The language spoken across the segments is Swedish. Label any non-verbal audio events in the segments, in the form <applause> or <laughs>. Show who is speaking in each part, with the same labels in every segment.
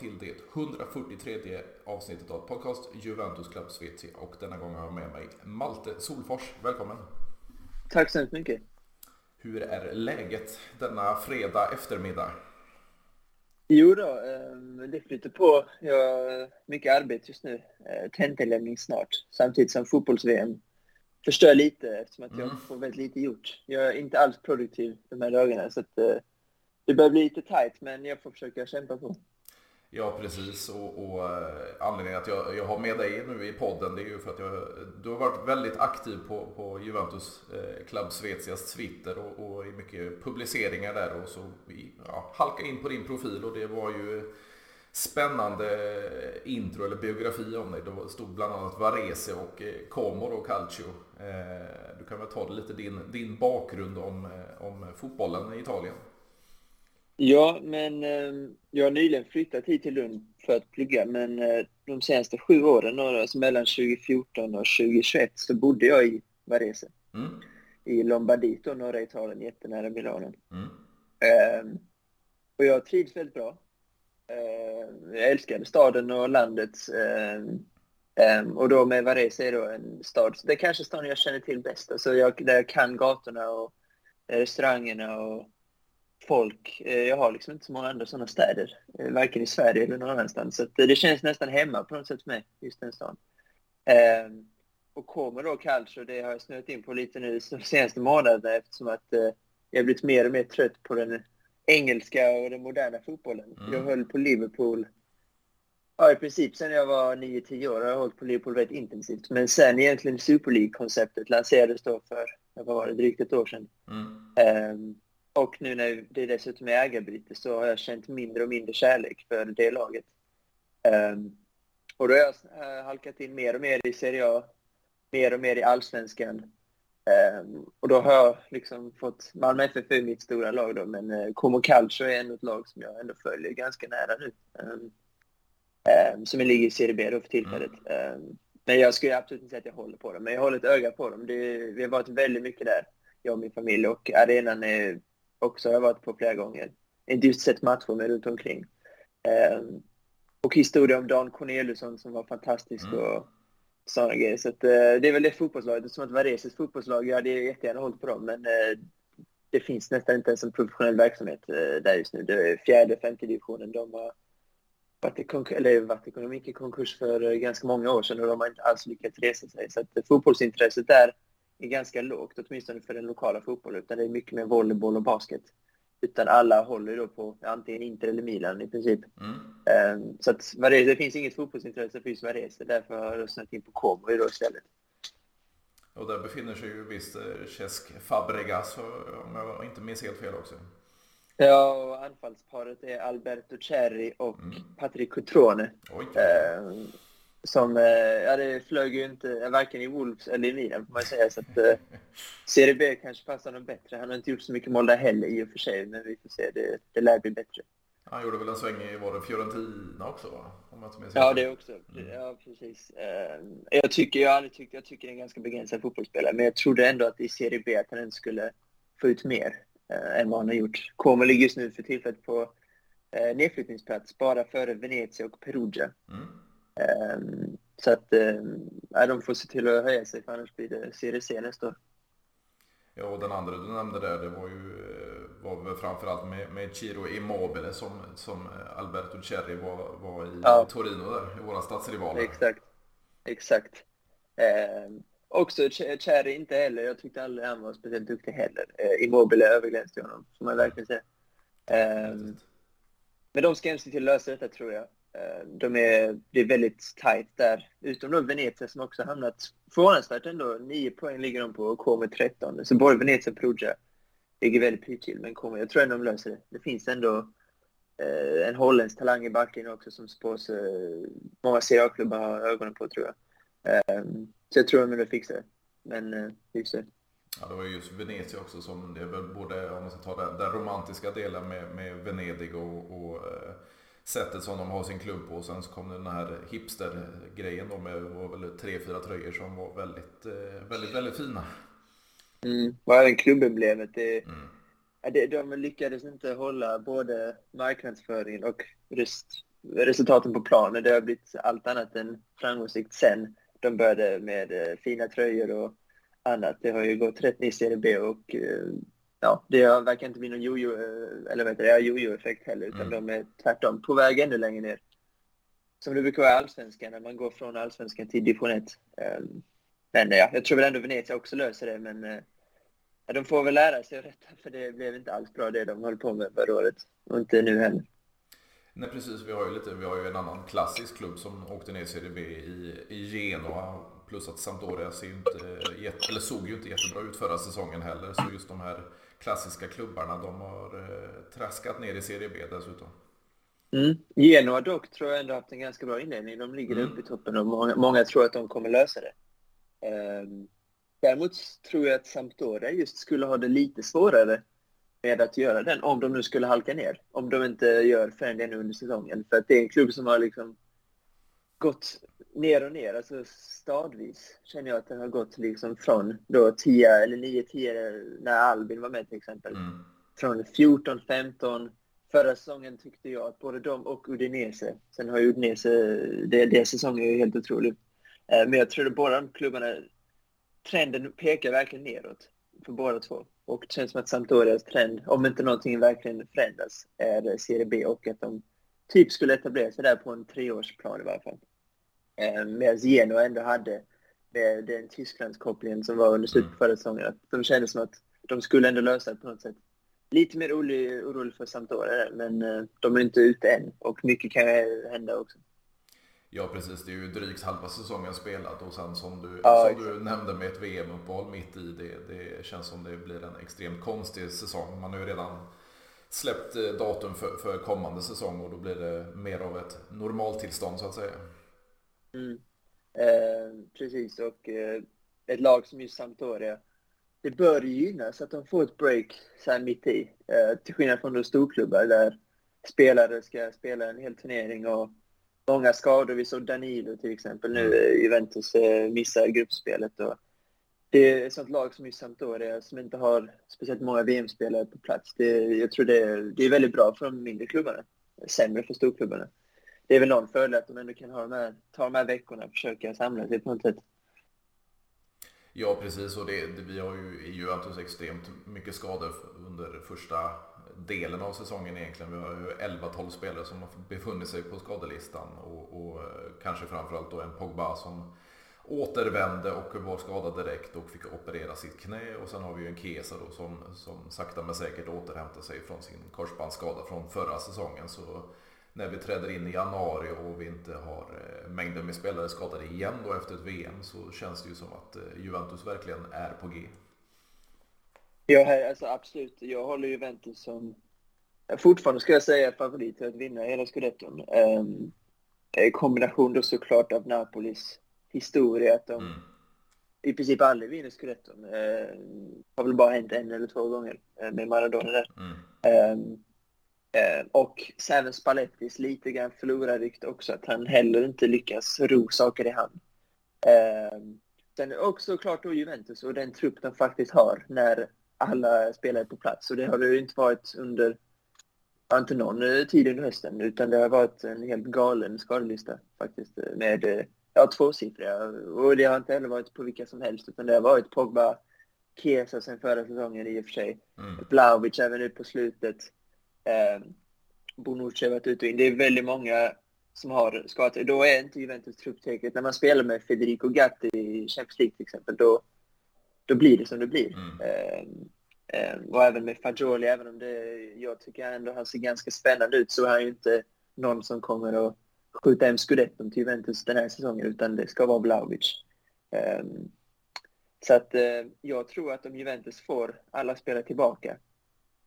Speaker 1: till det 143 avsnittet av podcast Juventus Club Svezia och denna gång har jag med mig Malte Solfors. Välkommen!
Speaker 2: Tack så hemskt mycket!
Speaker 1: Hur är läget denna fredag eftermiddag?
Speaker 2: Jo då, eh, det flyter på. Jag har mycket arbete just nu. Eh, tentelämning snart, samtidigt som fotbolls-VM förstör lite eftersom att jag mm. får väldigt lite gjort. Jag är inte alls produktiv de här dagarna så att eh, det börjar bli lite tight men jag får försöka kämpa på.
Speaker 1: Ja precis och, och eh, anledningen att jag, jag har med dig nu i podden det är ju för att jag, du har varit väldigt aktiv på, på Juventus eh, Club Svezias Twitter och, och i mycket publiceringar där och så ja, halka in på din profil och det var ju spännande eh, intro eller biografi om dig. Det stod bland annat Varese och eh, Comor och Calcio. Eh, du kan väl ta lite din, din bakgrund om, om fotbollen i Italien?
Speaker 2: Ja, men eh, jag har nyligen flyttat hit till Lund för att plugga, men eh, de senaste sju åren, alltså mellan 2014 och 2021, så bodde jag i Varese. Mm. I Lombardito, norra Italien, jättenära Milano. Mm. Eh, och jag trivs väldigt bra. Ehm, jag älskade staden och landet. Ehm, ehm, och då med Varese är då en stad, det är kanske staden jag känner till bäst. Alltså jag, där jag kan gatorna och restaurangerna och folk. Eh, jag har liksom inte så många andra sådana städer, eh, varken i Sverige eller någon annanstans. Så det känns nästan hemma på något sätt för mig, just den stan. Eh, och kommer då Calcio, det har jag snöat in på lite nu de senaste månaderna eftersom att eh, jag blivit mer och mer trött på den engelska och den moderna fotbollen. Mm. Jag höll på Liverpool Ja, i princip sen jag var 9-10 år har jag hållit på Liverpool väldigt intensivt. Men sen egentligen Super League-konceptet lanserades då för, vad var det, drygt ett år sedan. Mm. Um, och nu när det dessutom är ägarbyte så har jag känt mindre och mindre kärlek för det laget. Um, och då har jag uh, halkat in mer och mer i Serie A, mer och mer i Allsvenskan. Um, och då har jag liksom fått, Malmö FF är mitt stora lag då, men uh, Como Calcio är ändå ett lag som jag ändå följer ganska nära nu. Um, um, som ligger i Serie B då för tillfället. Um, men jag skulle absolut inte säga att jag håller på dem, men jag håller ett öga på dem. Det, vi har varit väldigt mycket där, jag och min familj, och arenan är också har jag varit på flera gånger. Inte just sett matcher, men runt omkring. Um, och historia om Dan Corneliusson som var fantastisk mm. och sådana grejer. Så att, uh, det är väl det fotbollslaget. Som att Vareses fotbollslag, jag hade jättegärna hållit på dem, men uh, det finns nästan inte ens en professionell verksamhet uh, där just nu. Det är fjärde, femte divisionen. De har varit i konkurs, eller varit i konkurs för ganska många år sedan och de har inte alls lyckats resa sig. Så att fotbollsintresset där är ganska lågt, åtminstone för den lokala fotbollen, utan det är mycket mer volleyboll och basket. Utan alla håller då på antingen Inter eller Milan i princip. Mm. Um, så att Varese, det finns inget fotbollsintresse för just Varese, därför har jag röstat in på Como då istället.
Speaker 1: Och där befinner sig ju visst eh, Cesc Fabregas, om jag inte minns helt fel också.
Speaker 2: Ja, och anfallsparet är Alberto Cerri och mm. Patrick Cutrone. Um, som, eh, ja det flög ju inte varken i Wolves eller i Milan får man säga. Så att eh, Serie B kanske passar honom bättre. Han har inte gjort så mycket mål där heller i och för sig, men vi får se. Det, det lär bli bättre.
Speaker 1: Han gjorde väl en sväng i, var det Fiorentina också va?
Speaker 2: Om jag inte ja, det också. Mm. Ja, precis. Uh, jag tycker, jag har aldrig tyckt, jag tycker det är en ganska begränsad fotbollsspelare, men jag trodde ändå att i Serie B att han inte skulle få ut mer än vad han har gjort. Como ligger just nu för tillfället på nedflyttningsplats, bara före Venezia och Perugia. Mm. Um, så att um, de får se till att höja sig för annars blir det Serie C nästa år.
Speaker 1: Ja, och den andra du nämnde där, det var ju eh, var väl framförallt med, med Ciro Immobile som, som Alberto Cerri var, var i ja. Torino där, i våra stadsrivaler.
Speaker 2: Exakt, exakt. Eh, också Cerri inte heller, jag tyckte aldrig han var speciellt duktig heller. Eh, Immobile överglänste honom, får man verkligen säga. Eh, men de ska se till att lösa detta tror jag. Eh, de är, det är väldigt tajt där. Utom då Venezia som också hamnat förvånansvärt ändå. Nio poäng ligger de på och kommer 13. Så både Venezia och Perugia ligger väldigt pyrt till. Men kommer, jag tror ändå de löser det. Det finns ändå eh, en holländsk talang i backen också som spås eh, många Serie A-klubbar har ögonen på tror jag. Eh, så jag tror de ändå fixar det. Men eh, vi ser.
Speaker 1: Ja, det var just Venezia också som det är väl både, om man ska ta den, den romantiska delen med, med Venedig och, och eh, sättet som de har sin klubb på. Sen så kom den här hipster-grejen då med var väl tre, fyra tröjor som var väldigt, eh, väldigt, väldigt fina.
Speaker 2: Mm. Och även klubbemblemet. Det, mm. det, de lyckades inte hålla både marknadsföringen och just resultaten på planen. Det har blivit allt annat än framgångsrikt sen de började med eh, fina tröjor och annat. Det har ju gått rätt ner i Serie B och eh, ja, det verkar inte bli någon jojo, eh, eller vad heter det, jojo-effekt heller, utan mm. de är tvärtom på väg ännu längre ner. Som det brukar vara i allsvenskan, när man går från allsvenskan till division 1. Ehm, men ja, jag tror väl ändå Venezia också löser det, men ja, de får väl lära sig att rätta, för det blev inte alls bra det de höll på med förra året. Och inte nu heller.
Speaker 1: Nej precis, vi har ju, lite, vi har ju en annan klassisk klubb som åkte ner i Serie B i, i Genoa. Plus att Sampdoria ser inte, eller såg ju inte jättebra ut förra säsongen heller. Så just de här klassiska klubbarna, de har eh, traskat ner i Serie B dessutom.
Speaker 2: Mm. Genoa dock tror jag ändå haft en ganska bra inledning. De ligger mm. uppe i toppen och många, många, tror att de kommer lösa det. Um, däremot tror jag att Sampdoria just skulle ha det lite svårare med att göra den om de nu skulle halka ner. Om de inte gör förändringar under säsongen. För att det är en klubb som har liksom gått ner och ner, alltså stadvis känner jag att den har gått liksom från då 10 eller 9-10 när Albin var med till exempel. Mm. Från 14, 15. Förra säsongen tyckte jag att både de och Udinese, sen har ju Udinese, det, det säsongen är ju helt otrolig. Eh, men jag tror att båda de klubbarna, trenden pekar verkligen neråt för båda två. Och det känns som att Sampdorias trend, om inte någonting verkligen förändras, är Serie B och att de typ skulle etablera sig där på en treårsplan i varje fall. Eh, Medan Genoa ändå hade det, den Tysklandskopplingen som var under slutet mm. förra säsongen. Att de kände som att de skulle ändå lösa det på något sätt. Lite mer orolig för Sampdoria men eh, de är inte ute än och mycket kan hända också.
Speaker 1: Ja precis, det är ju drygt halva säsongen spelat och sen som du, ja, som du nämnde med ett VM-uppehåll mitt i det, det känns som det blir en extremt konstig säsong. Man har ju redan släppt eh, datum för, för kommande säsong och då blir det mer av ett normaltillstånd så att säga.
Speaker 2: Mm. Eh, precis, och eh, ett lag som just Sampdoria, det bör gynnas att de får ett break så här mitt i. Eh, till skillnad från de storklubbar där spelare ska spela en hel turnering och många skador. Vi såg Danilo till exempel nu, mm. Juventus eh, missar gruppspelet. Och det är ett sånt lag som just Sampdoria som inte har speciellt många VM-spelare på plats. Det, jag tror det, det är väldigt bra för de mindre klubbarna, sämre för storklubbarna. Det är väl någon fördel att de ändå kan ha de här, ta de här veckorna och försöka samla sig på något sätt.
Speaker 1: Ja precis och det, det, vi har ju i Juventus extremt mycket skador under första delen av säsongen egentligen. Vi har ju 11-12 spelare som har befunnit sig på skadelistan och, och eh, kanske framförallt då en Pogba som återvände och var skadad direkt och fick operera sitt knä. Och sen har vi ju en Kesa då som, som sakta men säkert återhämtar sig från sin korsbandsskada från förra säsongen. Så när vi träder in i januari och vi inte har eh, mängder med spelare skadade igen då efter ett VM så känns det ju som att eh, Juventus verkligen är på G.
Speaker 2: Ja, alltså absolut. Jag håller Juventus som fortfarande ska jag säga favorit till att vinna hela scudetton. Um, kombination då såklart av Napolis historia att de mm. i princip aldrig vinner scudetton. Uh, har väl bara hänt en eller två gånger med Maradona där. Mm. Um, uh, och även Spallettis lite grann förlorarrykte också, att han heller inte lyckas ro saker i hamn. Uh, sen också klart då Juventus och den trupp de faktiskt har när alla spelare på plats. Och det har det ju inte varit under, inte någon eh, tid under hösten, utan det har varit en helt galen skadelista faktiskt med eh, ja, tvåsiffriga. Och det har inte heller varit på vilka som helst, utan det har varit Pogba, Kesa sen förra säsongen i och för sig, mm. Blaovic även nu på slutet. Eh, Bonucci har varit ute och in. Det är väldigt många som har skadat. Då är inte Juventus trupptäcket. När man spelar med Federico Gatti i Champions League till exempel, då då blir det som det blir. Mm. Eh, eh, och även med Fagioli, även om det, jag tycker ändå han ser ganska spännande ut, så är han ju inte någon som kommer att skjuta hem scudetton till Juventus den här säsongen, utan det ska vara Vlahovic. Eh, så att eh, jag tror att om Juventus får alla spelare tillbaka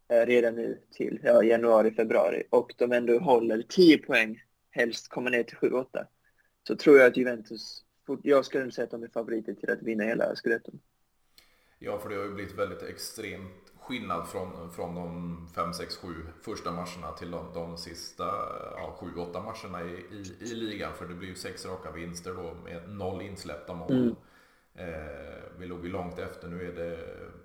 Speaker 2: redan nu till ja, januari, februari och de ändå håller 10 poäng, helst kommer ner till 7-8, så tror jag att Juventus, jag skulle säga att de är favoriter till att vinna hela scudetton.
Speaker 1: Ja, för det har ju blivit väldigt extremt skillnad från, från de 5, 6, 7 första matcherna till de, de sista ja, 7, 8 matcherna i, i, i, ligan. För det blir ju sex raka vinster då med noll insläppta mål. Mm. Eh, vi låg ju långt efter. Nu är det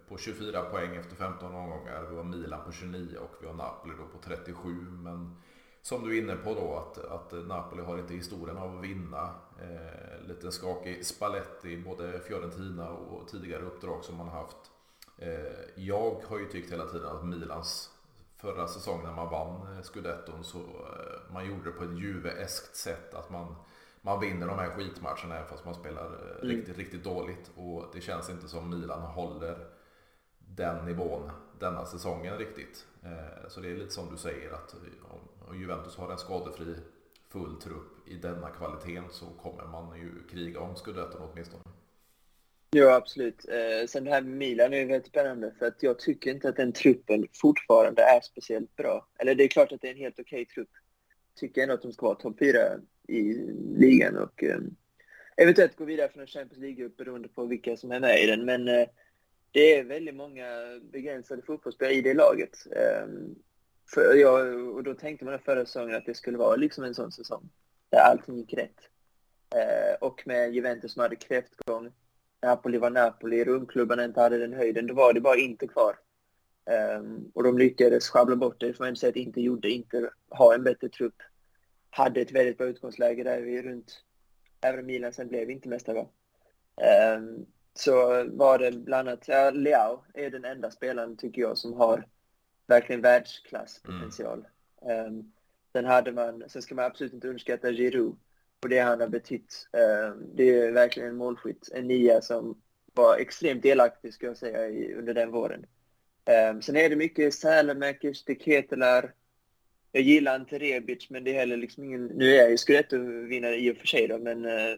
Speaker 1: på 24 poäng efter 15 omgångar. Vi har Milan på 29 och vi har Napoli då på 37. Men som du är inne på då att, att Napoli har inte historien av att vinna. Eh, lite skakig Spalletti, både Fiorentina och tidigare uppdrag som man har haft. Eh, jag har ju tyckt hela tiden att Milans förra säsongen när man vann eh, scudetton så eh, man gjorde det på ett juve-eskt sätt. Att man, man vinner de här skitmatcherna även fast man spelar eh, mm. riktigt, riktigt dåligt. Och det känns inte som Milan håller den nivån denna säsongen riktigt. Så det är lite som du säger att om Juventus har en skadefri full trupp i denna kvaliteten så kommer man ju kriga om scudetton åtminstone.
Speaker 2: Ja, absolut. Eh, sen det här med Milan är ju väldigt spännande för att jag tycker inte att den truppen fortfarande är speciellt bra. Eller det är klart att det är en helt okej okay trupp. Tycker ändå att de ska vara topp fyra i ligan och eh, eventuellt gå vidare från en Champions League-grupp beroende på vilka som är med i den. Men eh, det är väldigt många begränsade fotbollsspelare i det laget. Ehm, för jag, och då tänkte man förra säsongen att det skulle vara liksom en sån säsong där allting gick rätt. Eh, och med Juventus som hade kräftgång Napoli var Napoli, rumklubbarna inte hade den höjden, då var det bara inte kvar. Um, och de lyckades schabbla bort det, får man inte säga att inte gjorde, inte ha en bättre trupp. Hade ett väldigt bra utgångsläge där vi runt, även om Milan sen blev inte mästare. Um, så var det bland annat, ja, Leao är den enda spelaren tycker jag som har verkligen världsklasspotential. Mm. Um, sen hade man, sen ska man absolut inte underskatta Giroud och det han har betytt. Eh, det är verkligen en målskytt, en nia som var extremt delaktig ska jag säga under den våren. Eh, sen är det mycket Sälemäkers, De Ketelar. Jag gillar inte Rebic, men det är heller liksom ingen... Nu är jag ju Scudetto-vinnare i och för sig då, men eh,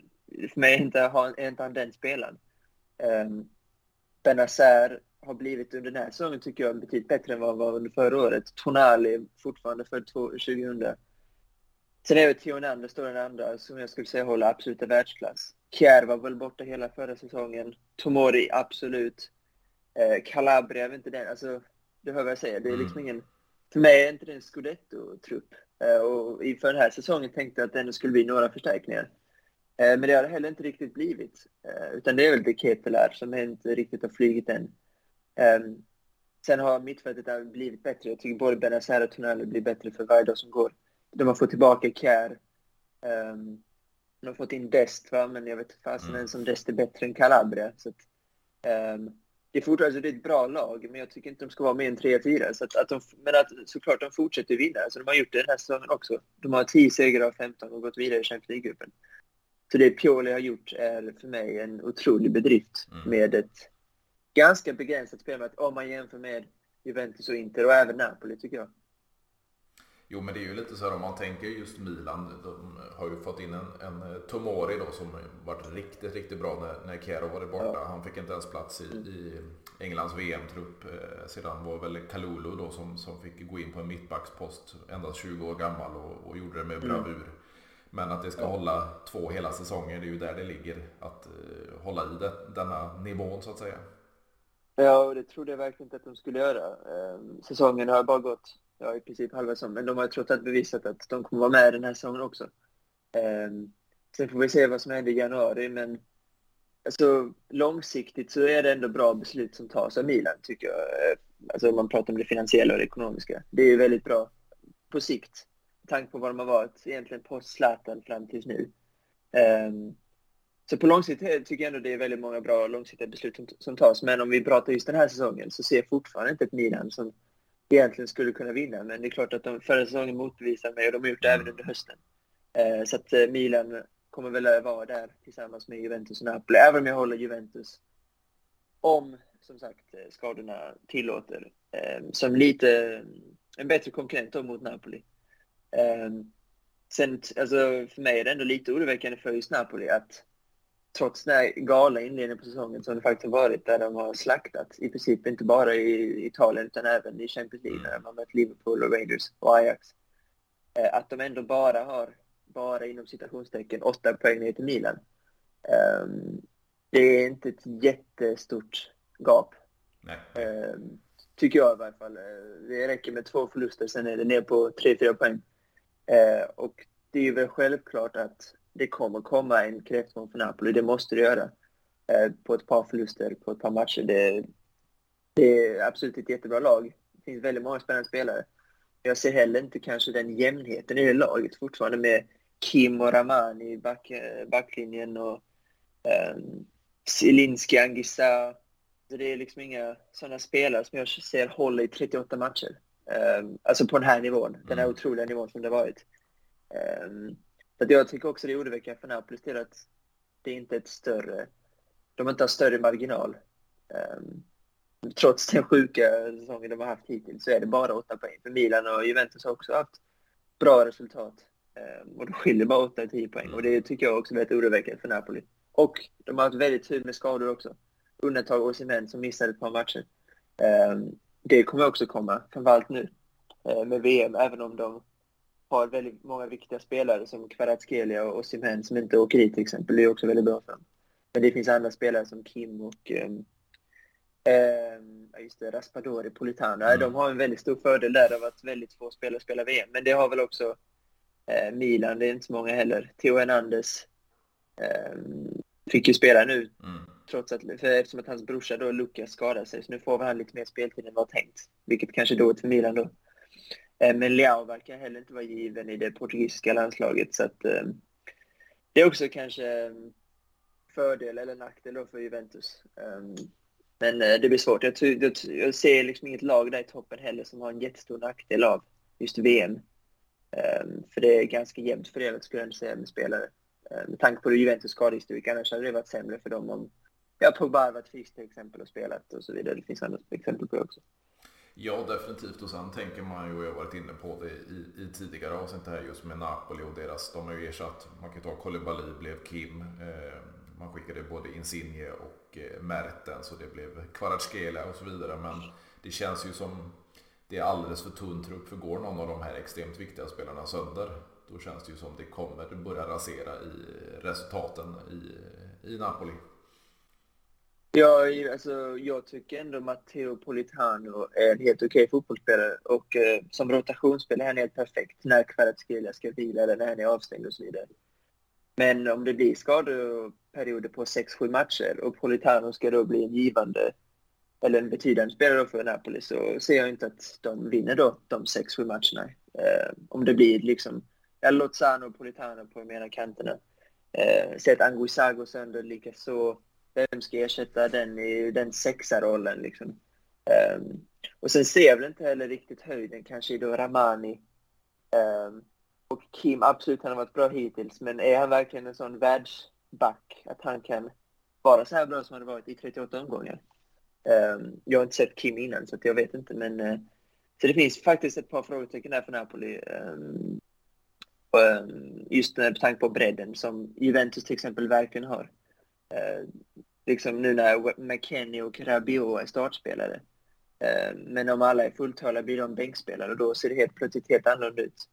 Speaker 2: för mig är inte, är inte han den spelaren. Benazer har blivit under den här säsongen tycker jag betydligt bättre än vad han var under förra året. Tonali fortfarande för 2000. Sen är det Theo Hernandez då den andra som jag skulle säga håller absoluta världsklass. Kjär var väl borta hela förra säsongen. Tomori, absolut. Eh, Calabria, inte den. Alltså, du hör vad jag säger. Det är liksom mm. ingen... För mig är inte det en scudetto-trupp. Eh, och inför den här säsongen tänkte jag att det ändå skulle bli några förstärkningar. Eh, men det har det heller inte riktigt blivit. Eh, utan det är väl Ketelar som inte riktigt har flugit än. Ehm, sen har mittfältet blivit bättre. Jag tycker både Benazer och Tonelli blir bättre för varje dag som går de har fått tillbaka Kjär. Um, de har fått in Dest, va? men jag vet inte fasen mm. som Dest är bättre än Calabria. Så att, um, det är fortfarande alltså, det är ett bra lag, men jag tycker inte de ska vara mer än 3-4. Så att, att de, men att, såklart, de fortsätter vinna. Så de har gjort det den här säsongen också. De har 10 segrar av 15 och gått vidare i Champions League-gruppen. Så det Pioli har gjort är för mig en otrolig bedrift mm. med ett ganska begränsat spel. Om man jämför med Juventus och Inter och även Napoli, tycker jag.
Speaker 1: Jo men det är ju lite så här om man tänker just Milan. De har ju fått in en, en eh, Tomori då som varit riktigt, riktigt bra när, när Kero varit borta. Ja. Han fick inte ens plats i, i Englands VM-trupp. Eh, sedan var väl Kalulu då som, som fick gå in på en mittbackspost endast 20 år gammal och, och gjorde det med mm. bravur. Mm. Men att det ska ja. hålla två hela säsonger, det är ju där det ligger. Att uh, hålla i det, denna nivån så att säga.
Speaker 2: Ja, och det trodde jag verkligen inte att de skulle göra. Säsongen har bara gått ja, i princip halva säsongen. Men de har trots allt bevisat att de kommer vara med den här säsongen också. Um, sen får vi se vad som händer i januari, men alltså, långsiktigt så är det ändå bra beslut som tas av Milan, tycker jag. Eh, alltså om man pratar om det finansiella och det ekonomiska. Det är ju väldigt bra på sikt, med tanke på vad de har varit egentligen på Zlatan fram tills nu. Um, så på lång sikt eh, tycker jag ändå det är väldigt många bra långsiktiga beslut som, som tas. Men om vi pratar just den här säsongen så ser jag fortfarande inte ett Milan som egentligen skulle kunna vinna. Men det är klart att de förra säsongen motbevisade mig och de har gjort det även under hösten. Eh, så att eh, Milan kommer väl vara där tillsammans med Juventus och Napoli, även om jag håller Juventus. Om, som sagt, eh, skadorna tillåter. Eh, som lite eh, en bättre konkurrent mot Napoli. Sen, alltså för mig är det ändå lite oroväckande för just Napoli att trots den här galna inledningen på säsongen som det faktiskt har varit, där de har slaktat i princip inte bara i Italien utan även i Champions League när de har mött Liverpool och Rangers och Ajax. Eh, att de ändå bara har, bara inom citationstecken, åtta poäng ner till Milan. Ehm, det är inte ett jättestort gap. Nej. Ehm, tycker jag i varje fall. Eh, det räcker med två förluster, sen är det ner på tre, fyra poäng. Eh, och det är väl självklart att det kommer komma en kräftgång för Napoli, det måste det göra. Eh, på ett par förluster, på ett par matcher. Det, det är absolut ett jättebra lag. Det finns väldigt många spännande spelare. Jag ser heller inte kanske den jämnheten i det laget fortfarande med Kim och Ramani i back, backlinjen och um, Zielinski, Angisa. Det är liksom inga sådana spelare som jag ser håller i 38 matcher. Um, alltså på den här nivån, den här mm. otroliga nivån som det varit. Um, så jag tycker också det är oroväckande för Napolis del att det inte är ett större, de inte har större marginal. Um, trots den sjuka säsongen de har haft hittills så är det bara åtta poäng. För Milan och Juventus har också haft bra resultat. Um, och de skiljer bara 8-10 poäng. Och det tycker jag också är väldigt oroväckande för Napoli. Och de har haft väldigt tur med skador också. Undantag Osimhen som missade ett par matcher. Um, det kommer också komma, framförallt nu uh, med VM, även om de har väldigt många viktiga spelare som Kvaratskhelia och Osimhen som inte åker hit till exempel. Det är också väldigt bra för dem. Men det finns andra spelare som Kim och um, just det, Raspadori, Politano. Mm. De har en väldigt stor fördel där av att väldigt få spelare spelar VM. Men det har väl också uh, Milan, det är inte så många heller. Theo Hernandez um, fick ju spela nu, mm. trots att, för eftersom att hans brorsa då, Lukas, skadade sig. Så nu får han lite mer speltid än vad tänkt. Vilket kanske är dåligt för Milan då. Men Leao verkar heller inte vara given i det portugisiska landslaget. Så att, eh, det är också kanske eh, fördel eller nackdel då för Juventus. Eh, men det blir svårt. Jag, jag ser liksom inget lag där i toppen heller som har en jättestor nackdel av just VM. För det är ganska jämnt fördelat skulle jag säga med spelare. Med tanke på Juventus skadehistorik, annars hade det varit sämre för dem om ja, Pogba varit frisk till exempel och spelat och så vidare. Det finns andra exempel på det också.
Speaker 1: Ja, definitivt. Och sen tänker man ju, och jag har varit inne på det i, i tidigare avsnitt här just med Napoli och deras, de har ju ersatt, man kan ta Koulibaly blev Kim, eh, man skickade både Insigne och eh, Mertens och det blev Kvaratskhelia och så vidare. Men det känns ju som det är alldeles för tunn trupp för går någon av de här extremt viktiga spelarna sönder då känns det ju som det kommer börja rasera i eh, resultaten i, eh, i Napoli.
Speaker 2: Ja, alltså, jag tycker ändå Matteo Politano är en helt okej fotbollsspelare och eh, som rotationsspelare är han helt perfekt när Kvaratskhelia ska vila eller när han är avstängd och så vidare. Men om det blir skadeperioder på 6-7 matcher och Politano ska då bli en givande eller en betydande spelare för Napoli så ser jag inte att de vinner då de 6-7 matcherna. Eh, om det blir liksom ja, Lozano och Politano på de ena kanterna. Eh, Sett Anguissago sönder likaså vem ska ersätta den i den sexa-rollen liksom? Um, och sen ser jag väl inte heller riktigt höjden kanske i då Ramani. Um, och Kim, absolut, han har varit bra hittills, men är han verkligen en sån världsback att han kan vara så här bra som han har varit i 38 omgångar? Um, jag har inte sett Kim innan, så jag vet inte, men uh, så det finns faktiskt ett par frågetecken där för Napoli. Um, just med tanke på bredden som Juventus till exempel verkligen har. Uh, liksom nu när McKennie och Rabiot är startspelare. Eh, men om alla är fulltaliga blir de bänkspelare och då ser det helt plötsligt helt annorlunda ut.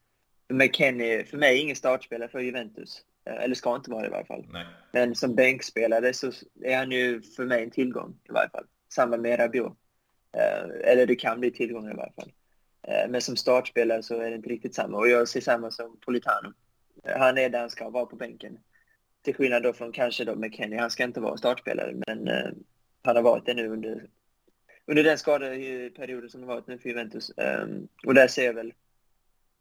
Speaker 2: McKennie, för mig, är ingen startspelare för Juventus. Eh, eller ska inte vara det i varje fall.
Speaker 1: Nej.
Speaker 2: Men som bänkspelare så är han ju för mig en tillgång i varje fall. Samma med Rabiot. Eh, eller det kan bli tillgång i varje fall. Men som startspelare så är det inte riktigt samma. Och jag ser samma som Politano. Han är där han ska vara på bänken. Till skillnad då från kanske då McKennie, han ska inte vara startspelare, men eh, han har varit det nu under, under den skadeperioden som har varit nu för Juventus. Um, och där ser jag väl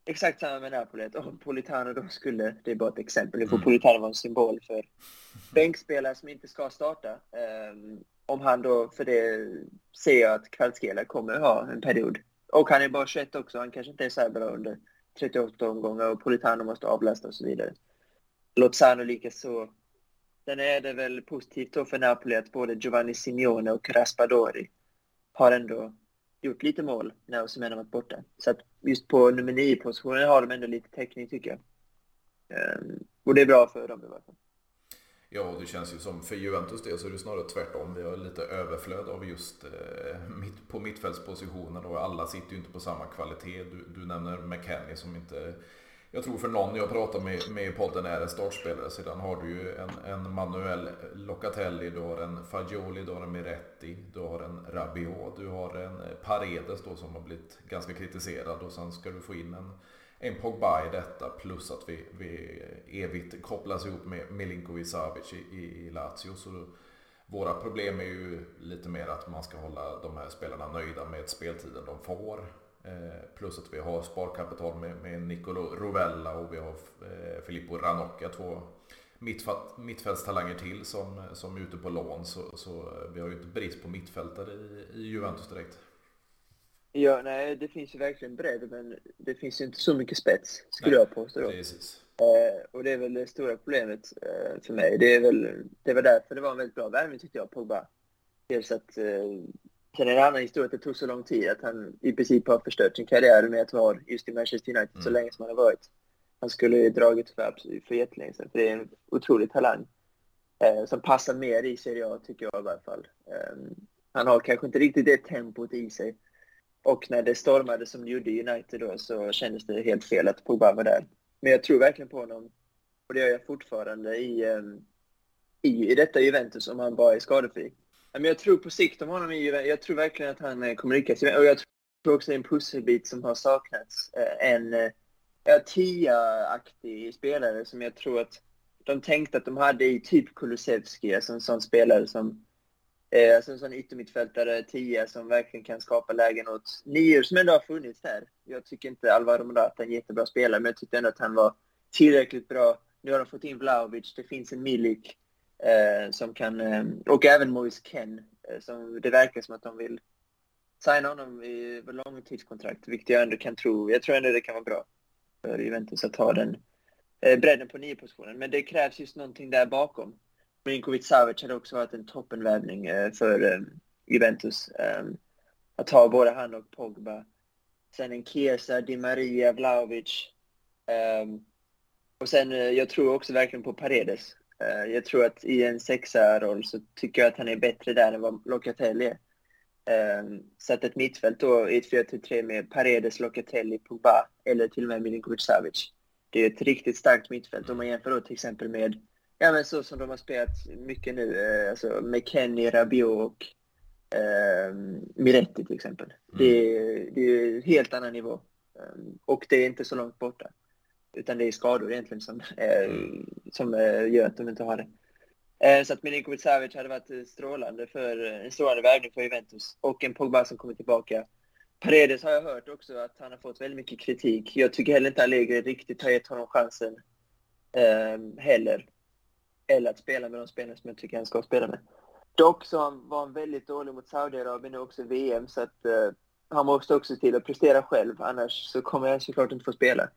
Speaker 2: exakt samma med Napoli, att om Politano då skulle, det är bara ett exempel, nu får mm. Politano vara en symbol för bänkspelare som inte ska starta. Um, om han då, för det ser jag att Kvaratskhelia kommer ha en period. Och han är bara 21 också, han kanske inte är så här bra under 38 omgångar och Politano måste avlasta och så vidare. Lozano likaså. Sen är det väl positivt då för Napoli att både Giovanni Simeone och Raspadori har ändå gjort lite mål när Osimhen har varit borta. Så att just på nummer 9-positionen har de ändå lite täckning tycker jag. Um, och det är bra för dem i alla fall.
Speaker 1: Ja, det känns ju som för Juventus del så är det snarare tvärtom. Vi har lite överflöd av just eh, mitt, på mittfältspositionen och alla sitter ju inte på samma kvalitet. Du, du nämner McKennie som inte jag tror för någon jag pratar med, med i podden är en startspelare. Sedan har du ju en, en Manuel Locatelli, du har en Fagioli, du har en Miretti, du har en Rabiot, du har en eh, Paredes då som har blivit ganska kritiserad och sen ska du få in en, en Pogba i detta plus att vi, vi evigt kopplas ihop med Milinkovic Savic i, i Lazio. Så då, våra problem är ju lite mer att man ska hålla de här spelarna nöjda med speltiden de får. Plus att vi har sparkapital med, med Nicolo Rovella och vi har Filippo Ranocchia, två mittfältstalanger till som, som är ute på lån. Så, så vi har ju inte brist på mittfältare i, i Juventus direkt.
Speaker 2: Ja, nej, det finns ju verkligen bredd, men det finns ju inte så mycket spets, skulle nej, jag påstå. Då.
Speaker 1: Precis.
Speaker 2: Eh, och det är väl det stora problemet eh, för mig. Det är väl det var därför det var en väldigt bra värvning tyckte jag, Pogba. Dels att, eh, sen är det en annan historia att det tog så lång tid, att han i princip har förstört sin karriär med att vara just i Manchester United mm. så länge som han har varit. Han skulle ju dragit för, för jättelänge sedan, för det är en otrolig talang. Eh, som passar mer i Serie A, tycker jag i alla fall. Eh, han har kanske inte riktigt det tempot i sig och när det stormade som det gjorde i United då så kändes det helt fel att Pogba var där. Men jag tror verkligen på honom. Och det gör jag fortfarande i, ehm, i, i detta Juventus om han bara är skadefri. Men jag tror på sikt om honom. Jag tror verkligen att han eh, kommer lyckas. Och jag tror också det är en pusselbit som har saknats. Eh, eh, en tia-aktig spelare som jag tror att de tänkte att de hade i typ Kulusevski, alltså en sån spelare som alltså en sån yttermittfältare, tia, som verkligen kan skapa lägen åt nior som ändå har funnits här. Jag tycker inte Alvaro Morata är en jättebra spelare, men jag tyckte ändå att han var tillräckligt bra. Nu har de fått in Vlahovic, det finns en Milik Eh, som kan, eh, och även Moise Ken. Eh, som det verkar som att de vill signa honom i långtidskontrakt, vilket jag ändå kan tro. Jag tror ändå det kan vara bra för Juventus att ha den eh, bredden på nio positionen. Men det krävs just någonting där bakom. Minkovic Savic hade också varit en toppenvärvning eh, för eh, Juventus. Ehm, att ha både han och Pogba. Sen en Kesa, Di Maria, Vlahovic. Ehm, och sen, eh, jag tror också verkligen på Paredes. Jag tror att i en sexa-roll så tycker jag att han är bättre där än vad Locatelli är. Ehm, så att ett mittfält då i ett 4-3 med Paredes, Locatelli, Pogba eller till och med Milinkovic Savic. Det är ett riktigt starkt mittfält om man jämför då till exempel med Ja, men så som de har spelat mycket nu, eh, alltså McKennie, Rabiot och eh, Miretti till exempel. Mm. Det, är, det är helt annan nivå. Um, och det är inte så långt borta. Utan det är skador egentligen som, eh, mm. som eh, gör att de inte har det. Eh, så att Milinkovic Savic hade varit strålande för, en strålande värvning för Juventus. Och en Pogba som kommer tillbaka. Paredes har jag hört också att han har fått väldigt mycket kritik. Jag tycker heller inte Allegri riktigt har gett honom chansen eh, heller eller att spela med de spelare som jag tycker han ska spela med. Dock så var han väldigt dålig mot Saudiarabien nu också VM, så att uh, han måste också till att prestera själv, annars så kommer han såklart inte få spela.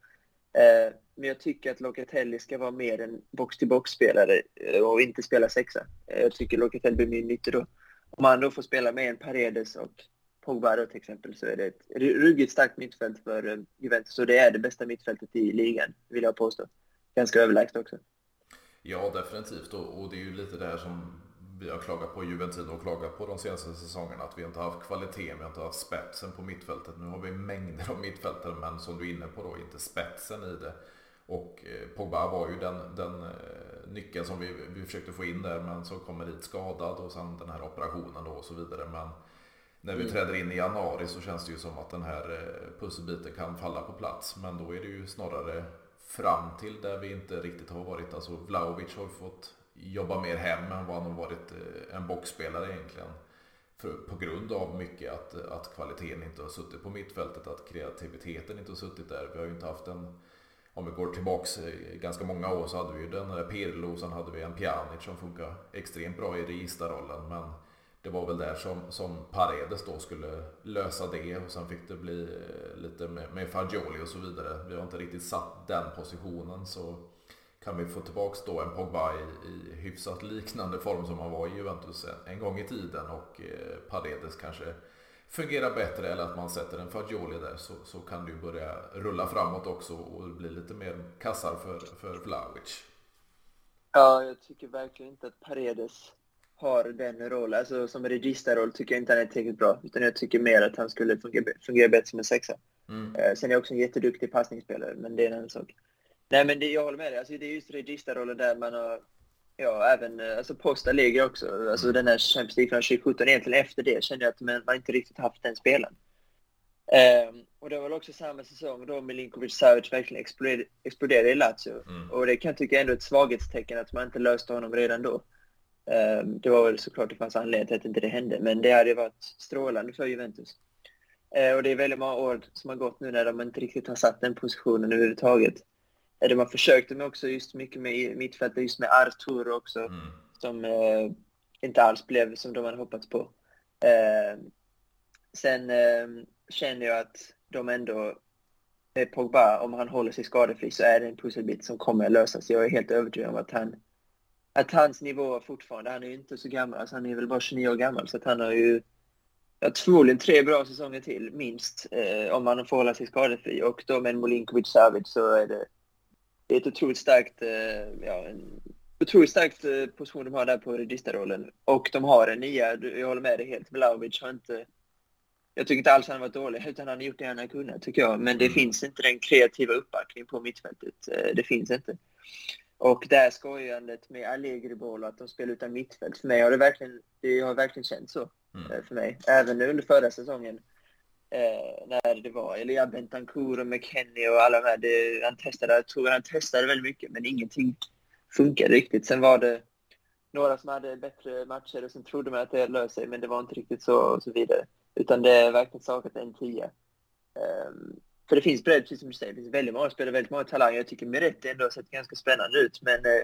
Speaker 2: Eh, men jag tycker att Locatelli ska vara mer en box-till-box-spelare eh, och inte spela sexa. Eh, jag tycker Locatelli blir mer nyttig då. Om han då får spela med en Paredes och Pogba då till exempel så är det ett ruggigt starkt mittfält för Juventus och det är det bästa mittfältet i ligan, vill jag påstå. Ganska överlägset också.
Speaker 1: Ja, definitivt. Och, och det är ju lite det här som vi har klagat på Juventino och klagat på de senaste säsongerna. Att vi inte har haft kvalitet, vi har inte haft spetsen på mittfältet. Nu har vi mängder av mittfältare, men som du är inne på då, inte spetsen i det. Och eh, Pogba var ju den, den eh, nyckeln som vi, vi försökte få in där, men så kommer dit skadad och sen den här operationen då och så vidare. Men när vi mm. träder in i januari så känns det ju som att den här eh, pusselbiten kan falla på plats. Men då är det ju snarare fram till där vi inte riktigt har varit. Alltså Vlahovic har fått jobba mer hem än vad han har varit eh, en boxspelare egentligen. För, på grund av mycket att, att kvaliteten inte har suttit på mittfältet, att kreativiteten inte har suttit där. Vi har ju inte haft en, om vi går tillbaks eh, ganska många år så hade vi ju den där Pirlo, sen hade vi en Pjanic som funkar extremt bra i registerrollen. Men det var väl där som, som Paredes då skulle lösa det och sen fick det bli eh, lite med, med Fagioli och så vidare. Vi har inte riktigt satt den positionen så kan vi få tillbaks då en Pogba i, i hyfsat liknande form som han var i Juventus en, en gång i tiden och eh, Paredes kanske fungerar bättre eller att man sätter en Fagioli där så, så kan ju börja rulla framåt också och bli lite mer kassar för, för Vlahovic.
Speaker 2: Ja, jag tycker verkligen inte att Paredes har den rollen. Alltså som registerroll tycker jag inte han är tillräckligt bra. Utan jag tycker mer att han skulle fungera, fungera bättre som en sexa. Mm. Eh, sen är jag också en jätteduktig passningsspelare, men det är en annan sak. Nej, men det, jag håller med dig. Alltså, det är just registerrollen där man har... Ja, även eh, alltså Posta ligger också. Alltså den här Champions League från 2017. Egentligen efter det kände jag att man inte riktigt haft den spelaren. Um, och det var väl också samma säsong då Milinkovic Savic verkligen exploderade, exploderade i Lazio. Mm. Och det kan jag tycka ändå är ett svaghetstecken att man inte löste honom redan då. Ehm, det var väl såklart det fanns anledning till att inte det hände, men det hade varit strålande för Juventus. Eh, och det är väldigt många år som har gått nu när de inte riktigt har satt den positionen överhuvudtaget. Eh, de har försökt med också just mycket med mittfältet, just med Artur också, mm. som eh, inte alls blev som de hade hoppats på. Eh, sen eh, känner jag att de ändå, med Pogba, om han håller sig skadefri så är det en pusselbit som kommer att lösas. Jag är helt övertygad om att han att hans nivå fortfarande, han är ju inte så gammal, alltså han är väl bara 29 år gammal, så att han har ju ja, förmodligen tre bra säsonger till, minst, eh, om han får hålla sig skadefri. Och då med Molinkovic Savic så är det, det är ett otroligt starkt, eh, ja, en otroligt starkt eh, position de har där på registerrollen. Och de har en nia, jag håller med dig helt, Vlahovic har inte jag tycker inte alls han har varit dålig, utan han har gjort det han har kunnat, tycker jag. Men det mm. finns inte den kreativa uppbackningen på mittfältet. Eh, det finns inte. Och det här skojandet med Allegri-boll att de spelar utan mittfält, för mig har det verkligen, det har verkligen känts så. Mm. För mig. Även under förra säsongen. Eh, när det var Elia Bentancourt och McKennie och alla de här. Det, han, testade, jag tror han testade väldigt mycket, men ingenting funkade riktigt. Sen var det några som hade bättre matcher och sen trodde man att det löste sig, men det var inte riktigt så och så vidare. Utan det är verkligen saknat en tia. Um, för det finns bredd, precis som du säger, det finns väldigt många spelare, väldigt många talanger. Jag tycker Meretti ändå har sett ganska spännande ut, men eh,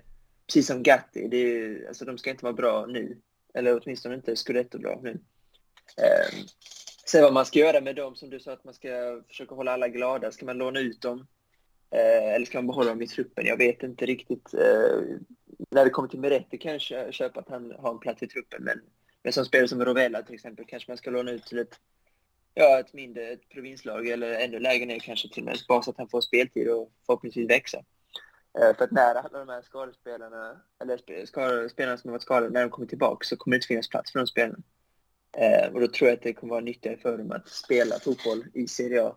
Speaker 2: precis som Gatti, det är, alltså, de ska inte vara bra nu. Eller åtminstone inte scudetto-bra nu. Um, sen vad man ska göra med dem, som du sa, att man ska försöka hålla alla glada. Ska man låna ut dem? Eh, eller ska man behålla dem i truppen? Jag vet inte riktigt. Eh, när det kommer till Meretti kan jag köpa att han har en plats i truppen, men, men som spelare som Rovella till exempel kanske man ska låna ut till ett ja, ett mindre ett provinslag eller ännu lägre ner kanske till och med, bara så att han får speltid och förhoppningsvis växa. Eh, för att när alla de här skadespelarna, eller spelarna som har varit skadade, när de kommer tillbaka så kommer det inte finnas plats för de spelarna. Eh, och då tror jag att det kommer vara nyttigare för dem att spela fotboll i Serie A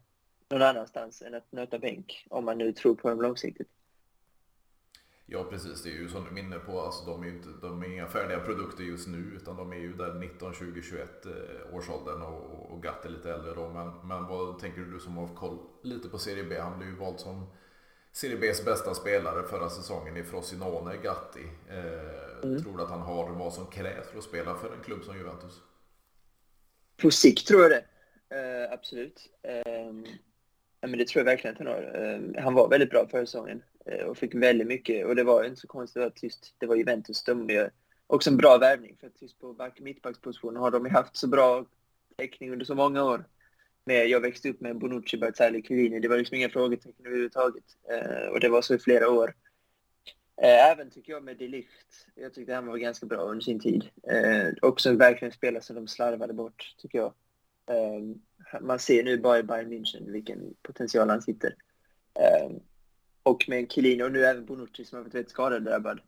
Speaker 2: någon annanstans än att nöta bänk, om man nu tror på dem långsiktigt.
Speaker 1: Ja precis, det är ju som du minner på, alltså de är ju inte, de är inga färdiga produkter just nu utan de är ju där 19, 20, 21 eh, årsåldern och, och Gatt är lite äldre då. Men, men vad tänker du som har koll lite på Serie B? Han blev ju vald som Serie Bs bästa spelare förra säsongen i Frosinone, Gatti. Eh, mm. Tror du att han har vad som krävs för att spela för en klubb som Juventus?
Speaker 2: På sikt tror jag det. Uh, absolut. Eh, men det tror jag verkligen att han har. Eh, han var väldigt bra förra säsongen uh, och fick väldigt mycket. Och det var inte så konstigt att just det var Juventus. De också en bra värvning för att just på back, mittbackspositionen har de haft så bra täckning under så många år med, jag växte upp med Bonucci, Bertzali, Chiellini. Det var liksom inga frågetecken överhuvudtaget. uh, och det var så i flera år. Eh, även tycker jag med Delift. Jag tyckte han var ganska bra under sin tid. Eh, också verkligen spelare som de slarvade bort, tycker jag. Eh, man ser nu bara i Bayern München vilken potential han sitter. Eh, och med Chiellini och nu även Bonucci som har varit väldigt skadedrabbad.